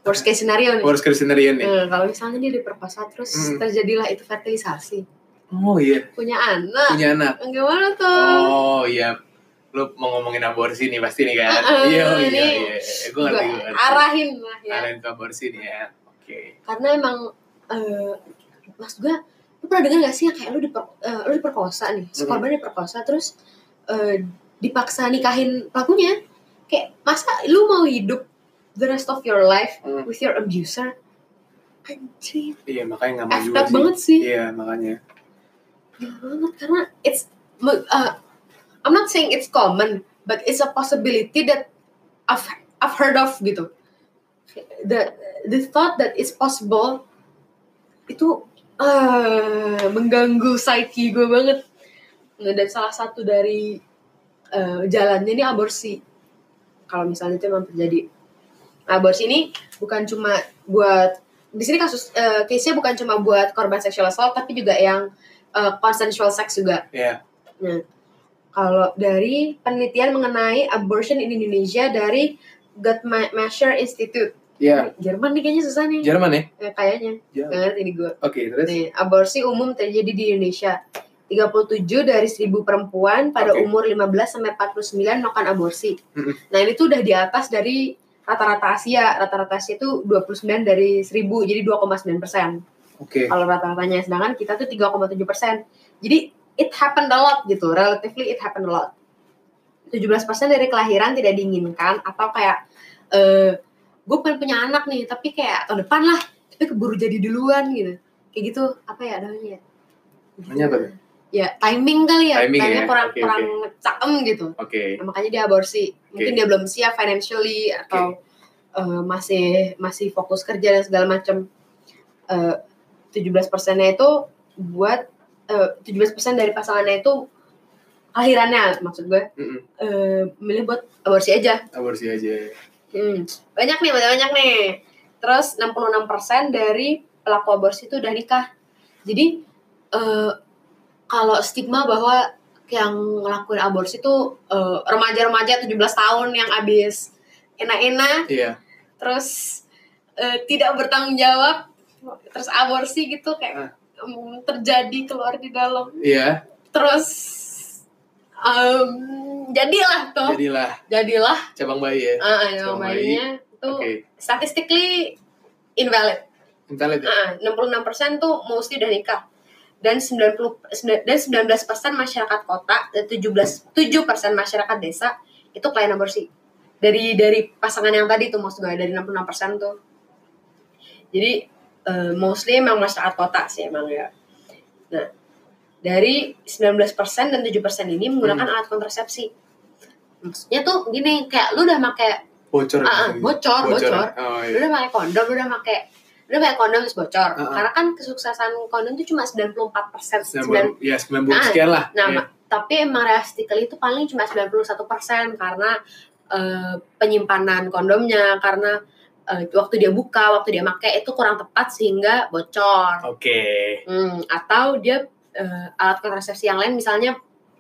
worst case scenario nih. Worst case scenario nih. Eh, kalau misalnya dia diperkosa terus Hmm. terjadilah itu fertilisasi. Oh iya, Punya anak. punya anak. Gimana tuh? Oh iya, lu mau ngomongin aborsi nih pasti nih kan? Iya, oh, iya, ini iya. Gue ngerti, gue arahin lah ya. Arahin ke aborsi nih ya. Oke. Karena emang eh mas gue lu pernah dengar gak sih yang kayak lu diper, eh, lu diperkosa nih, si Hmm. korban diperkosa terus eh, dipaksa nikahin pelakunya. Kayak masa lu mau hidup the rest of your life Hmm. with your abuser? Anjir, Iya, makanya nggak mau juga sih. banget sih. Iya, makanya. Gila banget karena it's uh, I'm not saying it's common, but it's a possibility that I've I've heard of gitu. The the thought that it's possible itu uh, mengganggu psyche gue banget. Nah, dan salah satu dari uh, jalannya ini aborsi. Kalau misalnya itu memang terjadi. Nah, aborsi ini bukan cuma buat di sini kasus uh, case-nya bukan cuma buat korban sexual assault tapi juga yang uh, consensual sex juga. Iya. Kalau dari penelitian mengenai abortion in Indonesia dari Guttmacher Institute. Iya. Jerman nih kayaknya susah nih. Jerman ya? Eh, kayaknya. Jerman. Nggak ngerti nih gue. Oke, terus? Nih, aborsi umum terjadi di Indonesia. 37 dari 1000 perempuan pada Oke. umur 15 sampai 49 melakukan aborsi. Mm-mm. Nah, ini tuh udah di atas dari rata-rata Asia. Rata-rata Asia itu 29 dari 1000, jadi 2,9 persen. Oke. Kalau rata-ratanya, sedangkan kita tuh 3,7 persen. Jadi it happened a lot gitu, relatively it happened a lot. 17 persen dari kelahiran tidak diinginkan atau kayak eh gue pengen punya anak nih, tapi kayak tahun depan lah, tapi keburu jadi duluan gitu. Kayak gitu, apa ya namanya? Namanya apa? Ya timing kali ya, Timing timingnya ya, kurang oke, kurang cakem gitu. Oke. Nah, makanya dia aborsi. Mungkin Oke. dia belum siap financially atau eh, masih masih fokus kerja dan segala macam. Eh, 17 persennya itu buat eh, 17 persen dari pasangannya itu kelahirannya maksud gue Mm-mm. eh, milih buat aborsi aja. Aborsi aja. Hmm, banyak nih, banyak, banyak nih. Terus 66% dari pelaku aborsi itu udah nikah. Jadi eh, kalau stigma bahwa yang ngelakuin aborsi itu eh, remaja-remaja 17 tahun yang abis enak-enak Iya. terus eh, tidak bertanggung jawab terus aborsi gitu kayak em, terjadi keluar di dalam Iya. terus em, jadilah tuh Jadilah jadilah cabang bayi ya. Ah, yang Sama bayinya itu Oke. statistically invalid. Invalid ya? Ah, 66% tuh mostly udah nikah. Dan 90 sembilan- dan 19% masyarakat kota dan 17 7% masyarakat desa itu klien aborsi. Dari dari pasangan yang tadi tuh maksud gue dari 66% tuh. Jadi eh, mostly emang masyarakat kota sih emang ya. Nah, dari 19% dan 7% ini menggunakan alat kontrasepsi. Maksudnya tuh gini, kayak lu udah pakai Bocor. Ah, gitu. bocor, bocor. Oh, lu iya. udah pakai kondom, lu udah pakai lu udah pakai kondom terus bocor. Uh-uh. Karena kan kesuksesan kondom itu cuma 94 persen. 90, ya 90 Ah, sekian lah. Nah, ma- tapi emang realistically itu paling cuma 91 persen karena eh, penyimpanan kondomnya, karena eh, waktu dia buka, waktu dia pakai itu kurang tepat sehingga bocor. Oke. Hmm, atau dia eh, alat kontrasepsi yang lain misalnya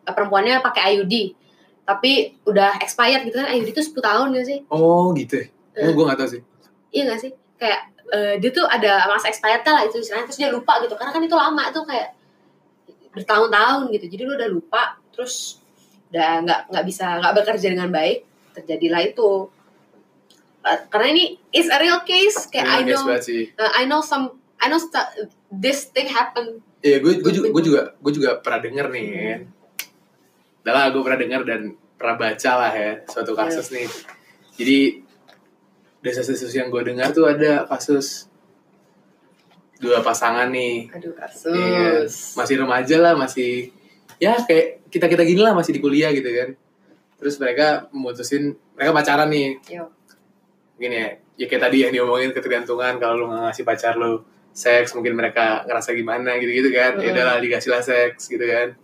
perempuannya pakai IUD tapi udah expired gitu kan IUD itu 10 tahun gak sih? Oh gitu ya? Oh, gue gak tau sih. Iya gak sih? Kayak eh, dia tuh ada masa expired lah itu istilahnya. Terus dia lupa gitu. Karena kan itu lama itu kayak bertahun-tahun gitu. Jadi lu udah lupa terus udah nggak nggak bisa nggak bekerja dengan baik terjadilah itu. Eh, karena ini is a real case. Kayak I Ini guys know uh, I know some I know this thing happen Iya, gue gue juga gue juga gue juga pernah denger nih. Udah lah, gue pernah denger dan pernah baca lah ya suatu kasus nih. Jadi desas-desus yang gue dengar tuh ada kasus dua pasangan nih. Aduh Iya, kasus. masih remaja lah, masih ya kayak kita kita gini lah masih di kuliah gitu kan. Terus mereka memutusin mereka pacaran nih. Yo. Gini ya, ya kayak tadi yang diomongin ketergantungan kalau lu ngasih pacar lu seks mungkin mereka ngerasa gimana gitu-gitu kan. Ya Mm. udahlah dikasih lah seks gitu kan.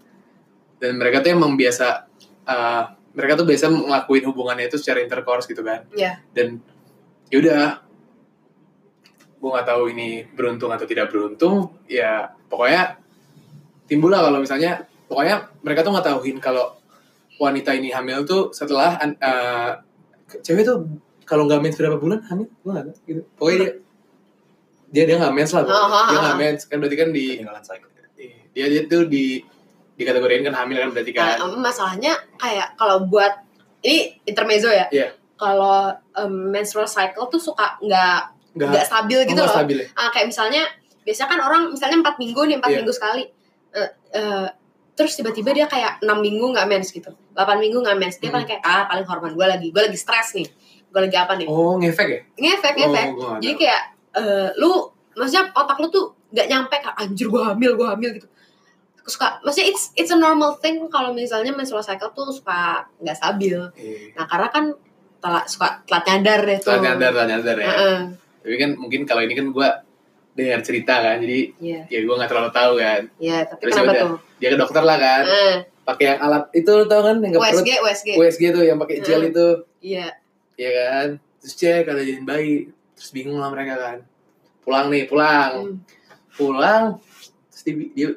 Dan mereka tuh emang biasa uh, mereka tuh biasa ngelakuin hubungannya itu secara intercourse gitu kan. Iya. Dan yaudah gue nggak tahu ini beruntung atau tidak beruntung ya pokoknya timbul lah kalau misalnya pokoknya mereka tuh nggak tahuin kalau wanita ini hamil tuh setelah eh, cewek tuh kalau nggak mens berapa bulan hamil gue nggak tahu gitu pokoknya dia dia dia nggak mens lah. Ah, ah, dia ah, nggak ah. mens kan berarti kan di cycle dia dia tuh di dikategorikan kan hamil kan berarti kan Nah, masalahnya kayak kalau buat ini intermezzo ya. Iya. Kalau em, menstrual cycle tuh suka nggak nggak stabil gitu loh. stabil ya Ah, kayak misalnya biasanya kan orang misalnya empat minggu nih empat Iya. minggu sekali. Eh, eh, terus tiba-tiba dia kayak enam minggu nggak mens gitu, 8 minggu nggak mens. Dia Hmm. paling kayak ah paling hormon gue lagi, gue lagi stres nih, gue lagi apa nih? oh ngefek ya Ngefek ngefek. oh, Jadi kayak eh, lu maksudnya otak lu tuh nggak nyampe kayak anjir gue hamil gue hamil gitu. Suka maksudnya it's it's a normal thing kalau misalnya menstrual cycle tuh suka nggak stabil. Iya. Nah karena kan telat suka telat nyadar deh tuh. Telat nyadar, telat nyadar ya. Heeh. Tapi kan mungkin kalau ini kan gue dengar cerita kan, jadi Iya, ya gue nggak terlalu tahu kan. iya tapi Terus kenapa yaudah. tuh? Dia ke dokter lah kan, Eh, pakai yang alat itu lo tau kan yang ke perut, USG, USG. USG tuh yang pakai gel Hmm. itu, Iya. ya kan. Terus cek ada jadiin bayi, terus bingung lah mereka kan. Pulang nih, pulang, Hmm. pulang. Terus dia, dia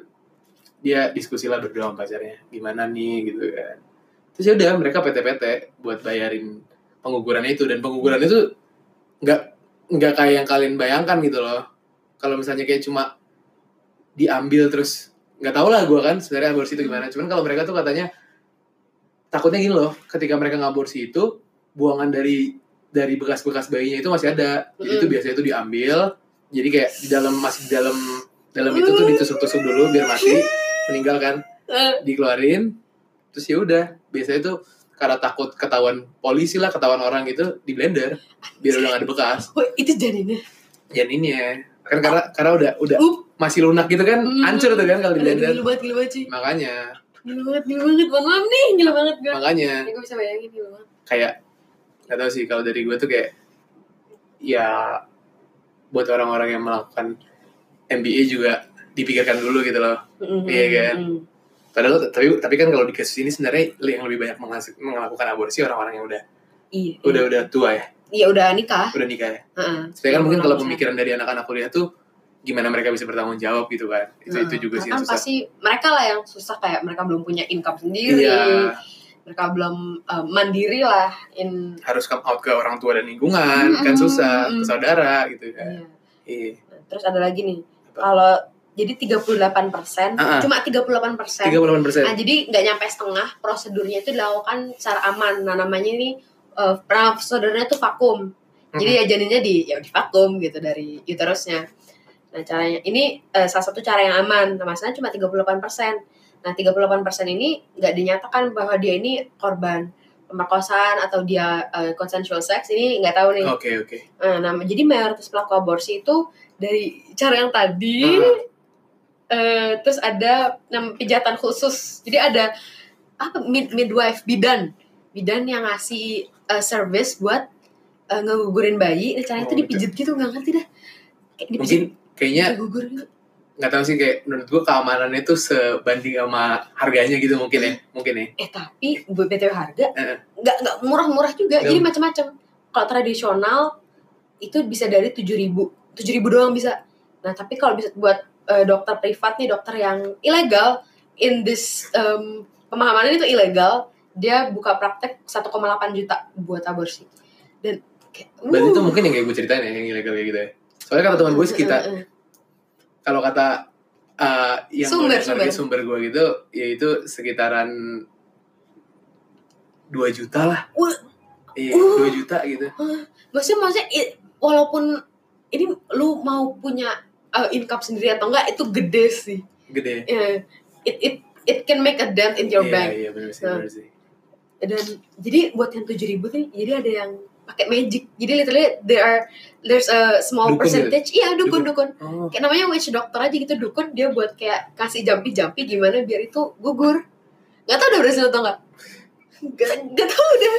dia diskusi lah berdua sama pacarnya, gimana nih gitu kan. Terus ya udah mereka PT-PT buat bayarin pengukurannya itu dan pengukurannya itu nggak nggak kayak yang kalian bayangkan gitu loh. Kalau misalnya kayak cuma diambil terus nggak tahu lah gue kan sebenarnya aborsi itu gimana. Cuman kalau mereka tuh katanya takutnya gini loh, ketika mereka ngaborsi itu buangan dari dari bekas-bekas bayinya itu masih ada. Jadi itu biasanya itu diambil. Jadi kayak di dalam masih di dalam dalam itu tuh ditusuk-tusuk dulu biar mati, meninggal kan Eh, dikeluarin terus ya udah biasanya tuh karena takut ketahuan polisi lah ketahuan orang gitu di blender biar udah gak ada bekas oh, itu janinnya. janinnya kan karena karena udah udah Up. masih lunak gitu kan Hmm. hancur tuh kan kalau di blender Gila banget, gila banget sih. makanya Gila banget, gila banget. Mohon maaf nih, gila banget gue. makanya gue bisa bayangin gila banget. kayak gak tahu sih kalau dari gue tuh kayak ya buat orang-orang yang melakukan MBA juga dipikirkan dulu gitu loh Mm, Iya kan? mm, mm. Padahal tapi tapi kan kalau di kasus ini sebenarnya yang lebih banyak menghasil- melakukan aborsi orang-orang yang udah Iya. udah udah tua ya Iya udah nikah. udah nikah ya Heeh. Saya kan mungkin kalau pemikiran dari anak-anak kuliah tuh gimana mereka bisa bertanggung jawab gitu kan. Itu Nah, itu juga sih kan yang susah. pasti mereka lah yang susah kayak mereka belum punya income sendiri. Iya, Mereka belum eh, mandiri lah in harus come out ke orang tua dan lingkungan kan Mm, susah, mm, ke saudara gitu kan. iya. Iya. Nah, Terus ada lagi nih. Kalau jadi 38%, Ah, ah. cuma 38%. 38%. Nah, jadi nggak nyampe setengah prosedurnya itu dilakukan secara aman. Nah, namanya ini uh, prosedurnya itu vakum. Jadi ya janinnya di ya di vakum gitu dari uterusnya. Nah, caranya ini eh, salah satu cara yang aman. Nah, masalahnya cuma 38%. Nah, 38% ini nggak dinyatakan bahwa dia ini korban pemerkosaan atau dia eh, consensual sex ini nggak tahu nih. Oke, oke. Nah, nama- jadi mayoritas pelaku aborsi itu dari cara yang tadi Ah. Eh, terus ada nam pijatan khusus. Jadi ada apa mid midwife bidan. Bidan yang ngasih eh, service buat eh, ngegugurin bayi. Nah, caranya Oh, itu dipijit gitu nggak ngerti dah. Kayak dipijit Mungkin kayaknya gugur gitu. nggak tahu sih kayak menurut gua keamanannya tuh sebanding sama harganya gitu mungkin ya, mungkin ya. Eh tapi buat BTW harga nggak nggak murah-murah juga. Nggak. Jadi macam-macam. Kalau tradisional itu bisa dari 7000 7000 doang bisa. Nah, tapi kalau bisa buat eh, dokter privat nih, dokter yang ilegal in this um, pemahaman itu ilegal, dia buka praktek 1,8 juta buat aborsi. Dan kayak, Berarti uh, itu mungkin yang kayak gue ceritain ya, yang ilegal kayak gitu ya. Soalnya kata teman gue sih kita uh, uh, uh. kalau kata uh, yang Sumber, di sumber gue gitu yaitu sekitaran 2 juta lah Wah. iya Uh. 2 juta gitu maksudnya maksudnya i- walaupun ini lu mau punya uh, income sendiri atau enggak itu gede sih. Gede. eh, it it it can make a dent in your Iya, bank. Iya, benar sih, Nah. benar sih. dan jadi buat yang tujuh ribu nih jadi ada yang pakai magic. Jadi literally there are there's a small Dukun gitu? percentage. Iya dukun dukun. Oh, kayak namanya witch doctor aja gitu dukun dia buat kayak kasih jampi jampi gimana biar itu gugur. Nggak tau udah berhasil atau nggak. Nggak nggak tau udah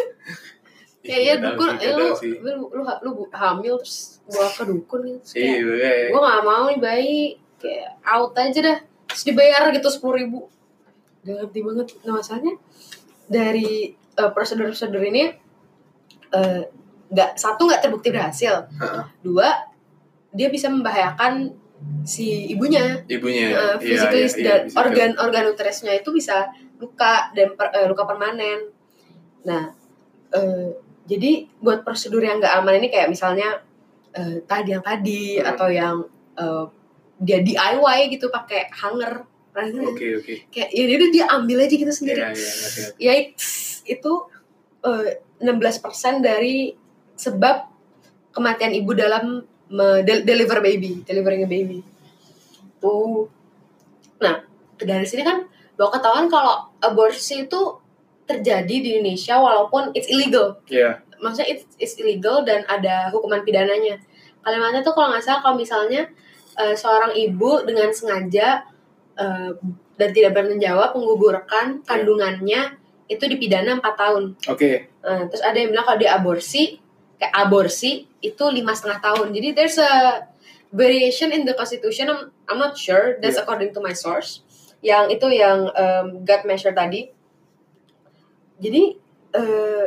kayak ya dukun. eh, lu, lu lu lu hamil terus bawa ke dukun gitu Iya, kayak iya. gue nggak mau nih bayi. Kayak out aja dah. Terus dibayar gitu sepuluh ribu. Gak ngerti banget nah masalahnya dari eh, prosedur-prosedur ini eh, nggak satu nggak terbukti berhasil. Dua dia bisa membahayakan si ibunya. Ibunya. uh, Iya, physically iya, iya, dan bisa organ organ uterusnya itu bisa luka dan per- eh, luka permanen. Nah, eh, jadi buat prosedur yang nggak aman ini kayak misalnya eh, tadi yang tadi Hmm. atau yang eh, dia DIY gitu pakai hanger? Oke, oke. kayak ya udah dia ambil aja gitu sendiri. Iya, iya, ngerti, ngerti. Yikes, itu eh, 16% dari sebab kematian ibu dalam deliver baby, delivering a baby. Tuh. Nah, dari sini kan bahwa ketahuan kalau aborsi itu terjadi di Indonesia walaupun it's illegal. Iya. Maksudnya it's, it's illegal dan ada hukuman pidananya. Kalimatnya tuh kalau nggak salah kalau misalnya eh, seorang ibu dengan sengaja eh, dan tidak bertanggung jawab menggugurkan kandungannya itu dipidana 4 tahun. Oke. Nah, terus ada yang bilang kalau dia aborsi, kayak aborsi itu lima setengah tahun. Jadi there's a variation in the constitution. I'm, I'm not sure. That's Yeah. according to my source. Yang itu yang um, gut measure tadi. Jadi eh,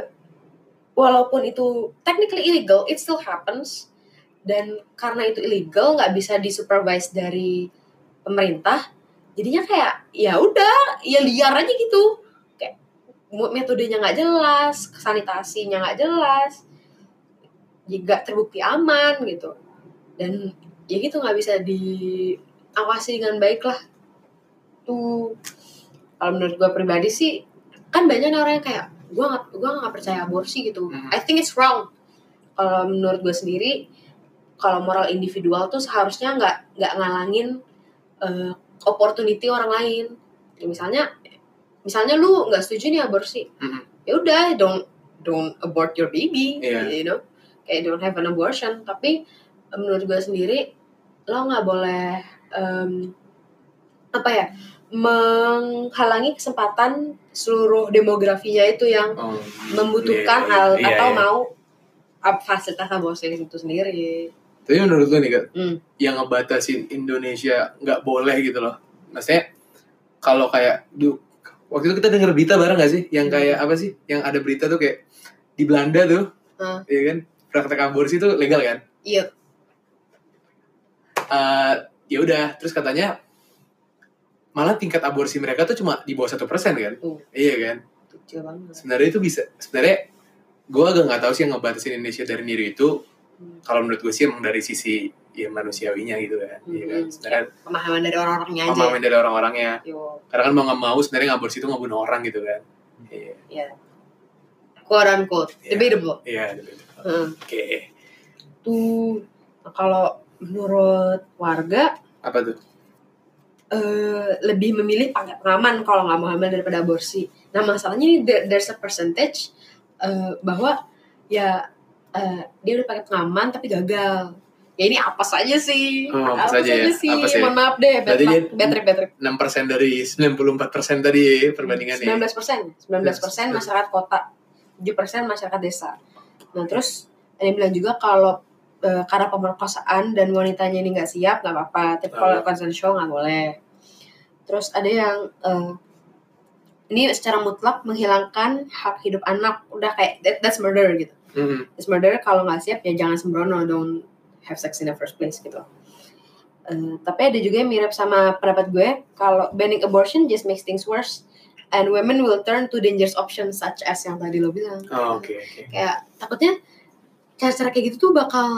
walaupun itu technically illegal, it still happens. Dan karena itu illegal, nggak bisa disupervise dari pemerintah. Jadinya kayak ya udah, ya liar aja gitu metodenya nggak jelas, sanitasinya nggak jelas, juga terbukti aman gitu, dan ya gitu nggak bisa diawasi dengan baik lah. Tuh, kalau menurut gue pribadi sih, kan banyak orang yang kayak gue nggak gue nggak percaya aborsi gitu. Mhm. I think it's wrong. Kalau menurut gue sendiri, kalau moral individual tuh seharusnya nggak nggak ngalangin eh, opportunity orang lain. Ya, misalnya misalnya lu nggak setuju nih aborsi Mhm. ya udah don't don't abort your baby Iya. you know kayak don't have an abortion tapi menurut gue sendiri lo nggak boleh em, apa ya menghalangi kesempatan seluruh demografinya itu yang Oh, membutuhkan iya, hal iya, atau iya. mau fasilitas aborsi itu sendiri Tapi menurut lu nih kan, Hmm. yang ngebatasin Indonesia nggak boleh gitu loh. Maksudnya kalau kayak du, waktu itu kita denger berita bareng gak sih? Yang Hmm. kayak apa sih? Yang ada berita tuh kayak di Belanda tuh, Hmm. ya kan? Praktek aborsi itu legal kan? iya Eh, ya udah, terus katanya malah tingkat aborsi mereka tuh cuma di bawah satu persen kan? Tuh. Iya kan? kecil banget Sebenarnya itu bisa. Sebenarnya gue agak nggak tahu sih yang ngebatasin Indonesia dari niru itu. Hmm. Kalau menurut gue sih emang dari sisi ya manusiawinya gitu kan. Iya kan? Mhm. Sebenarnya pemahaman dari orang-orangnya aja pemahaman dari orang-orangnya. Karena kan mau nggak mau sebenarnya ngaborsi itu ngebunuh orang gitu kan. Iya. ya quote unquote Iya. debatable Iya. gitu. Hmm. Oke. tuh nah, kalau menurut warga Apa tuh? Eh, lebih memilih pakai pengaman kalau nggak mau hamil daripada aborsi. Nah masalahnya ini there- there's a percentage eh, bahwa ya eh, dia udah pakai pengaman tapi gagal. Ya ini apa saja sih? Oh, apa saja ya? sih? Apa sih? Mohon maaf deh, bad, bad trip, bad trip. 6% dari 94% tadi perbandingannya. 19 persen, 19 persen masyarakat kota, 7 persen masyarakat desa. Nah terus ada yang bilang juga kalau eh, karena pemerkosaan dan wanitanya ini nggak siap nggak apa-apa, tapi kalau Oh. consensual nggak boleh. Terus ada yang eh, ini secara mutlak menghilangkan hak hidup anak, udah kayak that, that's murder gitu. Mhm. That's murder kalau nggak siap ya jangan sembrono, don't have sex in the first place gitu. Eh, tapi ada juga yang mirip sama pendapat gue kalau banning abortion just makes things worse and women will turn to dangerous options such as yang tadi lo bilang. Oh, Oke, oke. Kayak takutnya cara-cara kayak gitu tuh bakal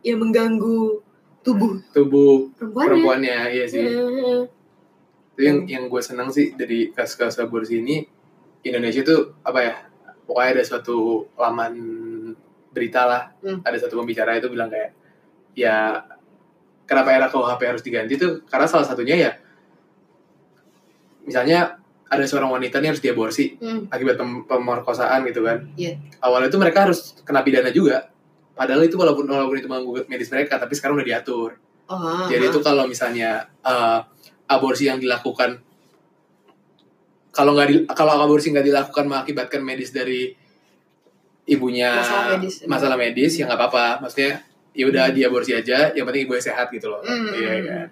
ya mengganggu tubuh Tubuh perempuannya. perempuannya, iya sih. Eh, Itu yang yang gue senang sih dari kasus-kasus aborsi ini Indonesia tuh apa ya? Pokoknya ada suatu laman berita lah, Hmm. ada satu pembicara itu bilang kayak ya kenapa era KUHP harus diganti tuh karena salah satunya ya misalnya ada seorang wanita nih harus diaborsi Hmm. akibat pem- pemerkosaan gitu kan. Iya. Awalnya itu mereka harus kena pidana juga. Padahal itu walaupun walaupun itu mengganggu medis mereka, tapi sekarang udah diatur. Oh, Jadi itu kalau misalnya eh, aborsi yang dilakukan kalau nggak di- kalau aborsi nggak dilakukan mengakibatkan medis dari ibunya Masalah medis. masalah medis ya nggak apa-apa. Maksudnya ya udah diaborsi aja, yang penting ibunya sehat gitu loh. Hmm. Iya kan.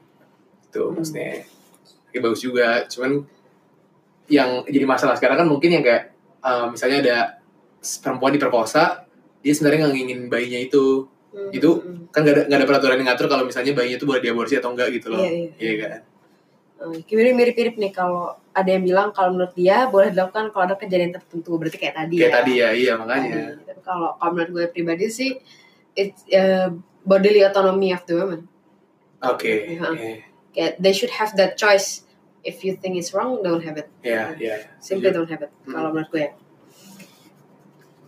Tuh maksudnya ya, bagus juga. Cuman yang jadi masalah sekarang kan mungkin yang kayak eh, misalnya ada perempuan diperkosa, dia sebenarnya nggak ingin bayinya itu Hmm, itu hmm. kan gak ada, nggak ada peraturan yang ngatur kalau misalnya bayinya itu boleh diaborsi atau enggak gitu loh Iya, iya. kan Eh, Kayaknya mirip-mirip nih kalau ada yang bilang kalau menurut dia boleh dilakukan kalau ada kejadian tertentu berarti kayak tadi kayak ya. tadi ya iya makanya Tadi. Tapi kalau kalau menurut gue pribadi sih it's uh, bodily autonomy of the woman. oke Iya. Iya. Kayak they should have that choice. If you think it's wrong, don't have it. Iya, iya. Simply don't have it. Hmm. Kalau menurut gue ya.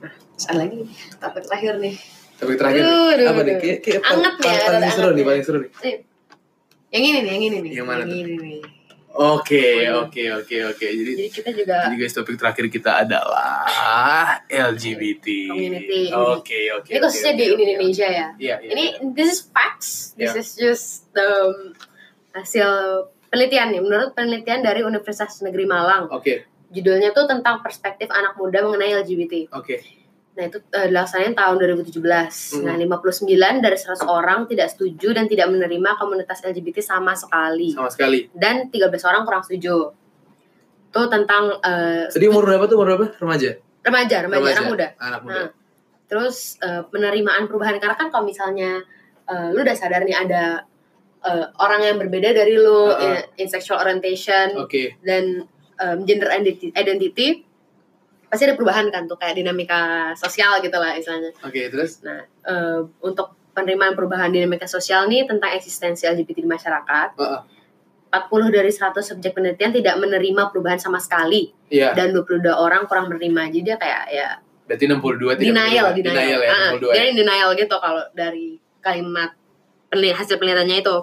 Nah, ada lagi topik terakhir nih. Topik terakhir Aduh, aduh, apa nih? Kayak, kayak Anget nih, paling, seru nih, paling seru nih. Yang ini nih, yang ini nih. Yang mana tuh? ini nih. Oke, oke, oke, oke. Jadi, Jadi kita juga jadi guys topik terakhir kita adalah LGBT. Community. Oke, oke. ini khususnya di. Indonesia ya. Iya, iya. Ini this is facts. This Yeah. is just um, hasil penelitian nih. Menurut penelitian dari Universitas Negeri Malang, Oke, judulnya tuh tentang perspektif anak muda mengenai LGBT. oke. Nah itu uh, dilaksanain tahun 2017. Nah 59 dari 100 orang tidak setuju dan tidak menerima komunitas LGBT sama sekali. Sama sekali. Dan 13 orang kurang setuju. Itu tentang uh, Tadi umur berapa tuh? Umur berapa? Remaja? remaja, remaja, anak muda. Anak muda. Nah, terus eh, penerimaan perubahan karena kan kalau misalnya eh, lu udah sadar nih ada eh, orang yang berbeda dari lu Uh-uh. in, in sexual orientation Oke. dan em, gender identity, identity pasti ada perubahan kan tuh kayak dinamika sosial gitu lah istilahnya. Oke, terus? Nah, eh, untuk penerimaan perubahan dinamika sosial nih tentang eksistensi LGBT di masyarakat, Heeh. 40 dari 100 subjek penelitian tidak menerima perubahan sama sekali Iya, dan 22 orang kurang menerima. Jadi dia kayak ya berarti 62 tidak denial, menerima. denial, Denial ya, Ah, 62 Dia ya. denial gitu kalau dari kalimat hasil penelitiannya itu.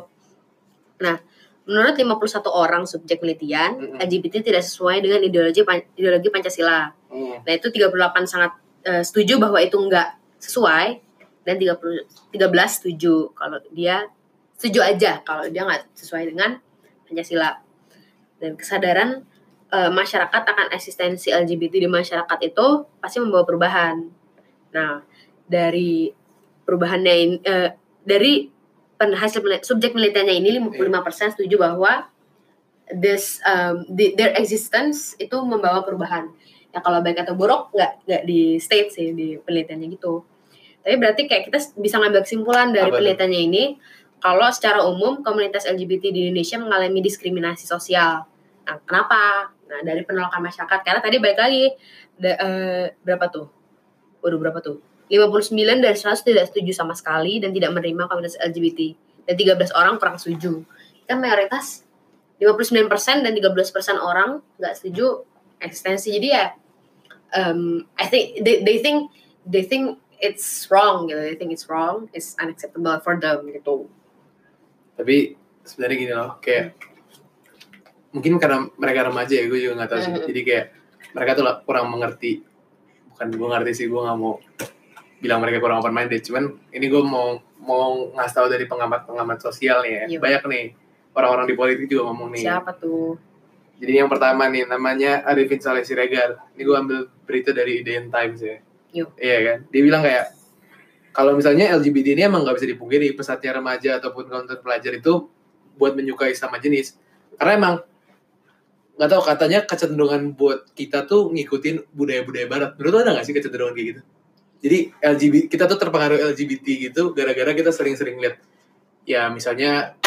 Nah, menurut 51 orang subjek penelitian, Mm-mm. LGBT tidak sesuai dengan ideologi Pan- ideologi Pancasila. Hmm. Nah, itu 38 sangat eh, setuju bahwa itu enggak sesuai dan 30 13 setuju kalau dia setuju aja kalau dia nggak sesuai dengan Pancasila. Dan kesadaran eh, masyarakat akan eksistensi LGBT di masyarakat itu pasti membawa perubahan. Nah, dari perubahannya ini eh, dari hasil subjek penelitiannya ini 55% setuju bahwa this um, the- their existence itu membawa perubahan. Ya kalau baik atau buruk nggak nggak di state sih di penelitiannya gitu. Tapi berarti kayak kita bisa ngambil kesimpulan dari Apa penelitiannya ini kalau secara umum komunitas LGBT di Indonesia mengalami diskriminasi sosial. Nah, kenapa? Nah, dari penolakan masyarakat karena tadi balik lagi da- eh, berapa tuh? Waduh, berapa tuh? 59 dari 100 tidak setuju sama sekali dan tidak menerima komunitas LGBT dan 13 orang kurang setuju. Kan mayoritas 59% dan 13% orang nggak setuju eksistensi. Jadi ya um, I think they, they think they think it's wrong gitu. They think it's wrong, it's unacceptable for them gitu. Tapi sebenarnya gini loh, kayak mungkin karena mereka remaja ya, gue juga nggak tahu sih. Mhm. Jadi kayak mereka tuh kurang mengerti. Bukan gue ngerti sih, gue nggak mau bilang mereka kurang open minded. Cuman ini gue mau mau ngasih tahu dari pengamat-pengamat sosial nih ya. Iya. Banyak nih orang-orang di politik juga ngomong nih. Siapa tuh? Jadi yang pertama nih namanya Arifin Saleh Siregar. Ini gue ambil berita dari Idean Times ya. Yuk. Iya kan. Dia bilang kayak kalau misalnya LGBT ini emang nggak bisa dipungkiri pesatnya remaja ataupun kaum pelajar itu buat menyukai sama jenis. Karena emang nggak tahu katanya kecenderungan buat kita tuh ngikutin budaya-budaya barat. Menurut lo ada nggak sih kecenderungan kayak gitu? Jadi LGBT kita tuh terpengaruh LGBT gitu gara-gara kita sering-sering lihat ya misalnya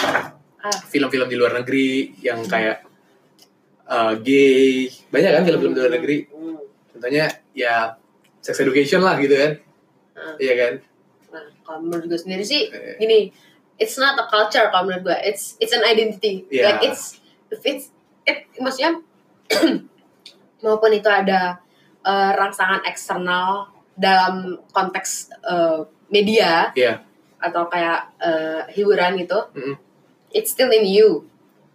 Ah. film-film di luar negeri yang kayak uh, gay banyak kan film-film di luar negeri Hmm. contohnya ya sex education lah gitu kan Ah. iya kan Nah, kalau menurut gue sendiri sih Eh, gini, it's not a culture kalau menurut gue, it's it's an identity. Iya. Like it's if it's it, maksudnya <clears throat> maupun itu ada eh, rangsangan eksternal dalam konteks eh, media Iya. atau kayak eh, hiburan gitu, Mm-mm. it's still in you.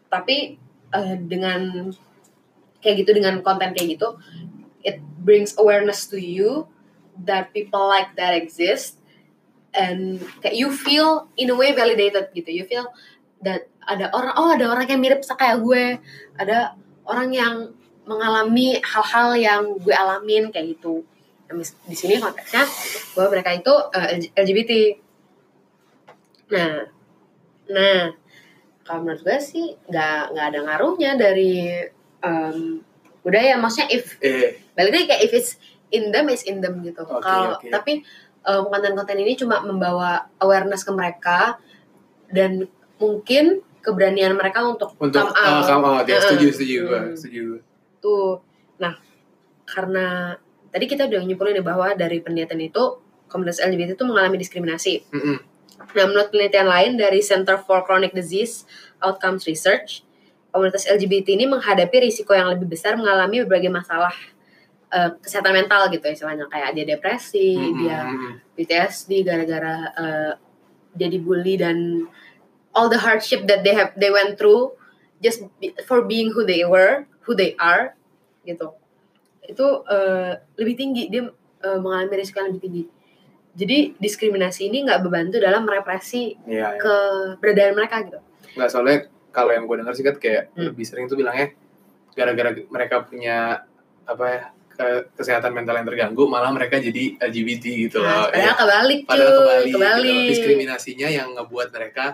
Tapi eh, dengan kayak gitu dengan konten kayak gitu it brings awareness to you that people like that exist and kayak you feel in a way validated gitu you feel that ada orang oh ada orang yang mirip kayak gue ada orang yang mengalami hal-hal yang gue alamin kayak gitu di sini konteksnya bahwa mereka itu eh, LGBT nah nah kalau menurut gue sih nggak nggak ada ngaruhnya dari em, budaya maksudnya if eh balik lagi kayak if it's in them is in them gitu Oke, kalau oke. tapi em, konten-konten ini cuma membawa awareness ke mereka dan mungkin keberanian mereka untuk untuk come out. come out ya Heeh. setuju setuju Hmm. setuju tuh nah karena tadi kita udah nyimpulin ya bahwa dari penelitian itu komunitas LGBT itu mengalami diskriminasi Mm-mm. Nah, menurut penelitian lain dari Center for Chronic Disease Outcomes Research, komunitas LGBT ini menghadapi risiko yang lebih besar mengalami berbagai masalah eh, kesehatan mental gitu ya, istilahnya kayak dia depresi, Mm-mm. dia PTSD gara-gara eh, dia dibully dan all the hardship that they have they went through just be- for being who they were, who they are gitu. Itu eh, lebih tinggi dia eh, mengalami risiko yang lebih tinggi. Jadi diskriminasi ini nggak membantu dalam merepresi Iya, iya. keberadaan mereka gitu. nggak soalnya kalau yang gue dengar sih kan kayak Hmm. lebih sering tuh bilangnya gara-gara mereka punya apa ya ke- kesehatan mental yang terganggu malah mereka jadi LGBT gitu Nah, loh padahal ya. kebalik cuy, padahal kebalik, gitu. kebalik. diskriminasinya yang ngebuat mereka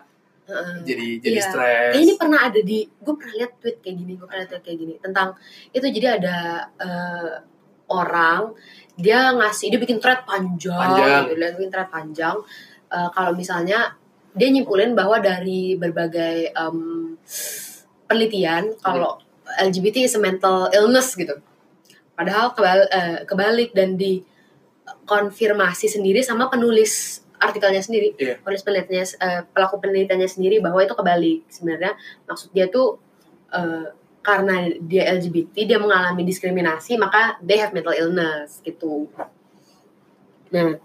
Jadi jadi Iya. stres Kayaknya ini pernah ada di, gue pernah lihat tweet kayak gini, gue pernah lihat kayak gini tentang itu jadi ada eh, orang dia ngasih dia bikin thread panjang, Panjang. gitu, dia bikin thread panjang. Eh, kalau misalnya dia nyimpulin bahwa dari berbagai em, penelitian kalau LGBT is a mental illness gitu. Padahal kebal- eh, kebalik dan di konfirmasi sendiri sama penulis artikelnya sendiri, Iya. penulis penelitiannya, eh, pelaku penelitiannya sendiri bahwa itu kebalik. Sebenarnya maksud dia tuh eh, karena dia LGBT, dia mengalami diskriminasi, maka they have mental illness gitu. Nah,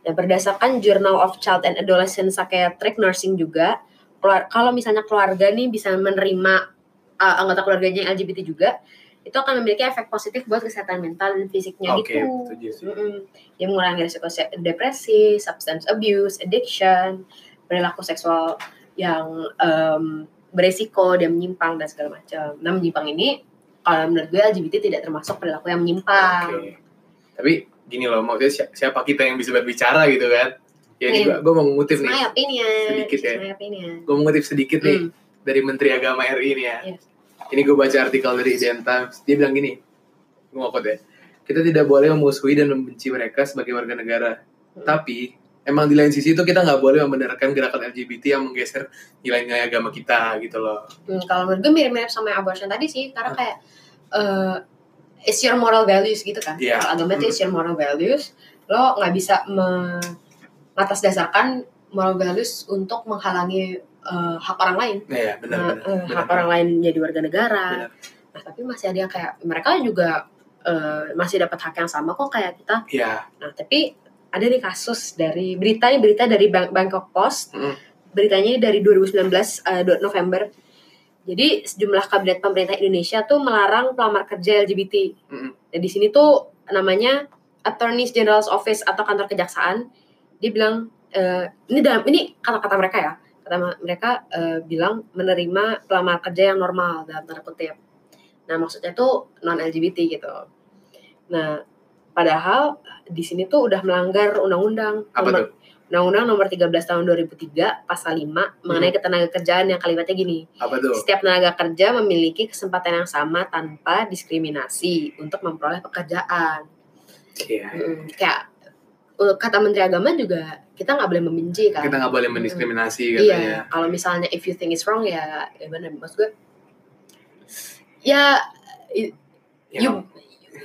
dan berdasarkan Journal of Child and Adolescent Psychiatric Nursing juga, keluar- kalau misalnya keluarga nih bisa menerima uh, anggota keluarganya yang LGBT juga, itu akan memiliki efek positif buat kesehatan mental dan fisiknya oke gitu. setuju sih. Mm-mm. Dia mengurangi risiko depresi, substance abuse, addiction, perilaku seksual yang em, beresiko, dia menyimpang dan segala macam. Nah menyimpang ini kalau menurut gue LGBT tidak termasuk perilaku yang menyimpang. Oke. Tapi gini loh, maksudnya si- siapa kita yang bisa berbicara gitu kan? Ya ini Iya. gue mau ngutip nih. opinion. Sedikit ya. Gue mau ngutip sedikit nih Hmm. dari Menteri Agama RI nih ya. Yes. Ini gue baca artikel dari Indian Times. Dia bilang gini, gue quote ya. Kita tidak boleh memusuhi dan membenci mereka sebagai warga negara. Hmm. Tapi emang di lain sisi itu kita nggak boleh membenarkan gerakan LGBT yang menggeser nilai-nilai agama kita gitu loh. Hmm, kalau menurut gue mirip-mirip sama abortion tadi sih, karena kayak eh it's your moral values gitu kan. Iya. Kalau agama itu it's your moral values, lo nggak bisa mengatasdasarkan moral values untuk menghalangi eh, hak orang lain. Nah, ya benar Nah, benar. eh, benar. hak orang lain jadi warga negara. Benar. Nah, tapi masih ada yang kayak mereka juga eh, masih dapat hak yang sama kok kayak kita. Iya. Nah, tapi ada nih kasus dari berita ini berita dari Bang- Bangkok Post. Mm. Beritanya dari 2019 eh, do- November. Jadi sejumlah kabinet pemerintah Indonesia tuh melarang pelamar kerja LGBT. Mm-mm. Dan di sini tuh namanya Attorney General's Office atau kantor kejaksaan. Dia bilang eh, ini dalam ini kata-kata mereka ya. Mereka eh, bilang menerima pelamar kerja yang normal dalam tanda kutip. Nah maksudnya tuh non LGBT gitu. Nah padahal di sini tuh udah melanggar undang-undang Apa nomor tuh? Undang-Undang nomor 13 tahun 2003 pasal 5 mengenai ketenaga kerjaan yang kalimatnya gini. Apa tuh? Setiap tenaga kerja memiliki kesempatan yang sama tanpa diskriminasi untuk memperoleh pekerjaan. Iya. Mm, Kayak uh, kata Menteri Agama juga kita nggak boleh membenci kan. Kita nggak boleh mendiskriminasi Iya, katanya. kalau misalnya if you think it's wrong ya, ya benar maksud gue. Ya, Ya, you,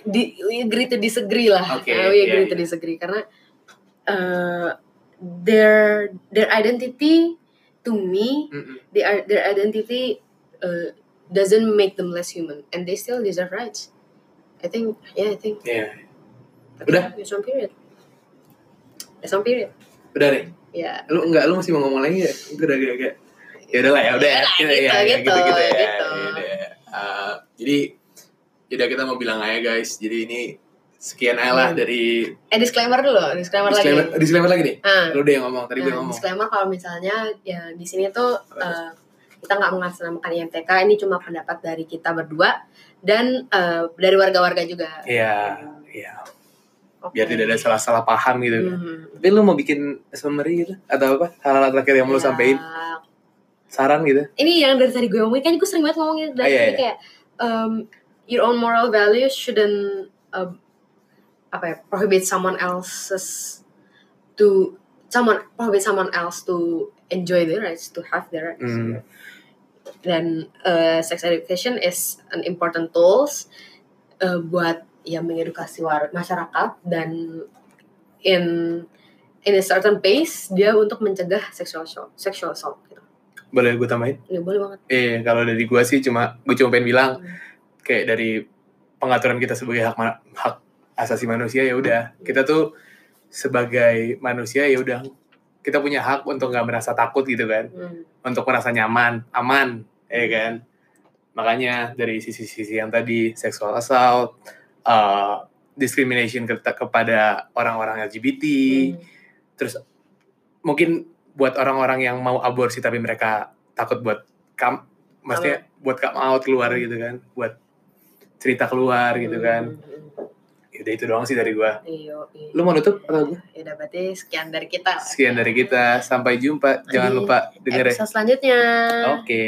di, we agree to disagree lah. Oke, Uh, we iya, agree to iya. disagree karena uh, their their identity to me, Mm-mm. their their identity uh, doesn't make them less human, and they still deserve rights. I think, yeah, I think. Iya. Tapi Udah? One period. There's one period. Udah deh. Ya. Lu enggak lu masih mau ngomong lagi ya? Gue udah agak Ya udah lah ya, udah ya. Udah Kita- gitu, ya, ya, gitu, gitu, ya. gitu. Ya udah. Uh, jadi Tidak kita mau bilang aja guys. Jadi ini sekian aja lah Hmm. dari Eh disclaimer dulu, disclaimer, disclaimer, lagi. disclaimer lagi nih. Ah, Lu deh yang ngomong, tadi gue nah, ngomong. disclaimer kalau misalnya ya di sini tuh eh, kita nggak mengatasnamakan IMTK, ini cuma pendapat dari kita berdua dan eh, dari warga-warga juga. Iya, iya. Oke. Biar tidak ada salah-salah paham gitu. Mhm. Tapi lu mau bikin summary gitu atau apa? Hal-hal terakhir yang mau lu Ya, sampein, saran gitu. Ini yang dari tadi gue omongin kan gue sering banget ngomongin dari Ah, iya, iya. kayak um, your own moral values shouldn't uh, apa ya prohibit someone else's to someone prohibit someone else to enjoy their rights to have their rights. Hmm. Dan uh, sex education is an important tools uh, buat ya mengedukasi war masyarakat dan in in a certain pace dia untuk mencegah sexual assault, sexual assault gitu. Boleh gue tambahin? Ya boleh banget. Eh, kalau dari gua sih cuma gue cuma pengen bilang Hmm. kayak dari pengaturan kita sebagai hak hak asasi manusia ya udah kita tuh sebagai manusia ya udah kita punya hak untuk nggak merasa takut gitu kan Hmm. untuk merasa nyaman aman ya kan makanya dari sisi-sisi yang tadi sexual assault uh, discrimination ke- kepada orang-orang LGBT Hmm. terus mungkin buat orang-orang yang mau aborsi tapi mereka takut buat come maksudnya buat come out keluar gitu kan buat cerita keluar gitu kan Hmm. Yaudah itu doang sih dari gua Iya, iya. lu mau nutup atau gua? Ya udah berarti sekian dari kita. sekian dari kita sampai jumpa jangan Di lupa dengerin Episode selanjutnya. oke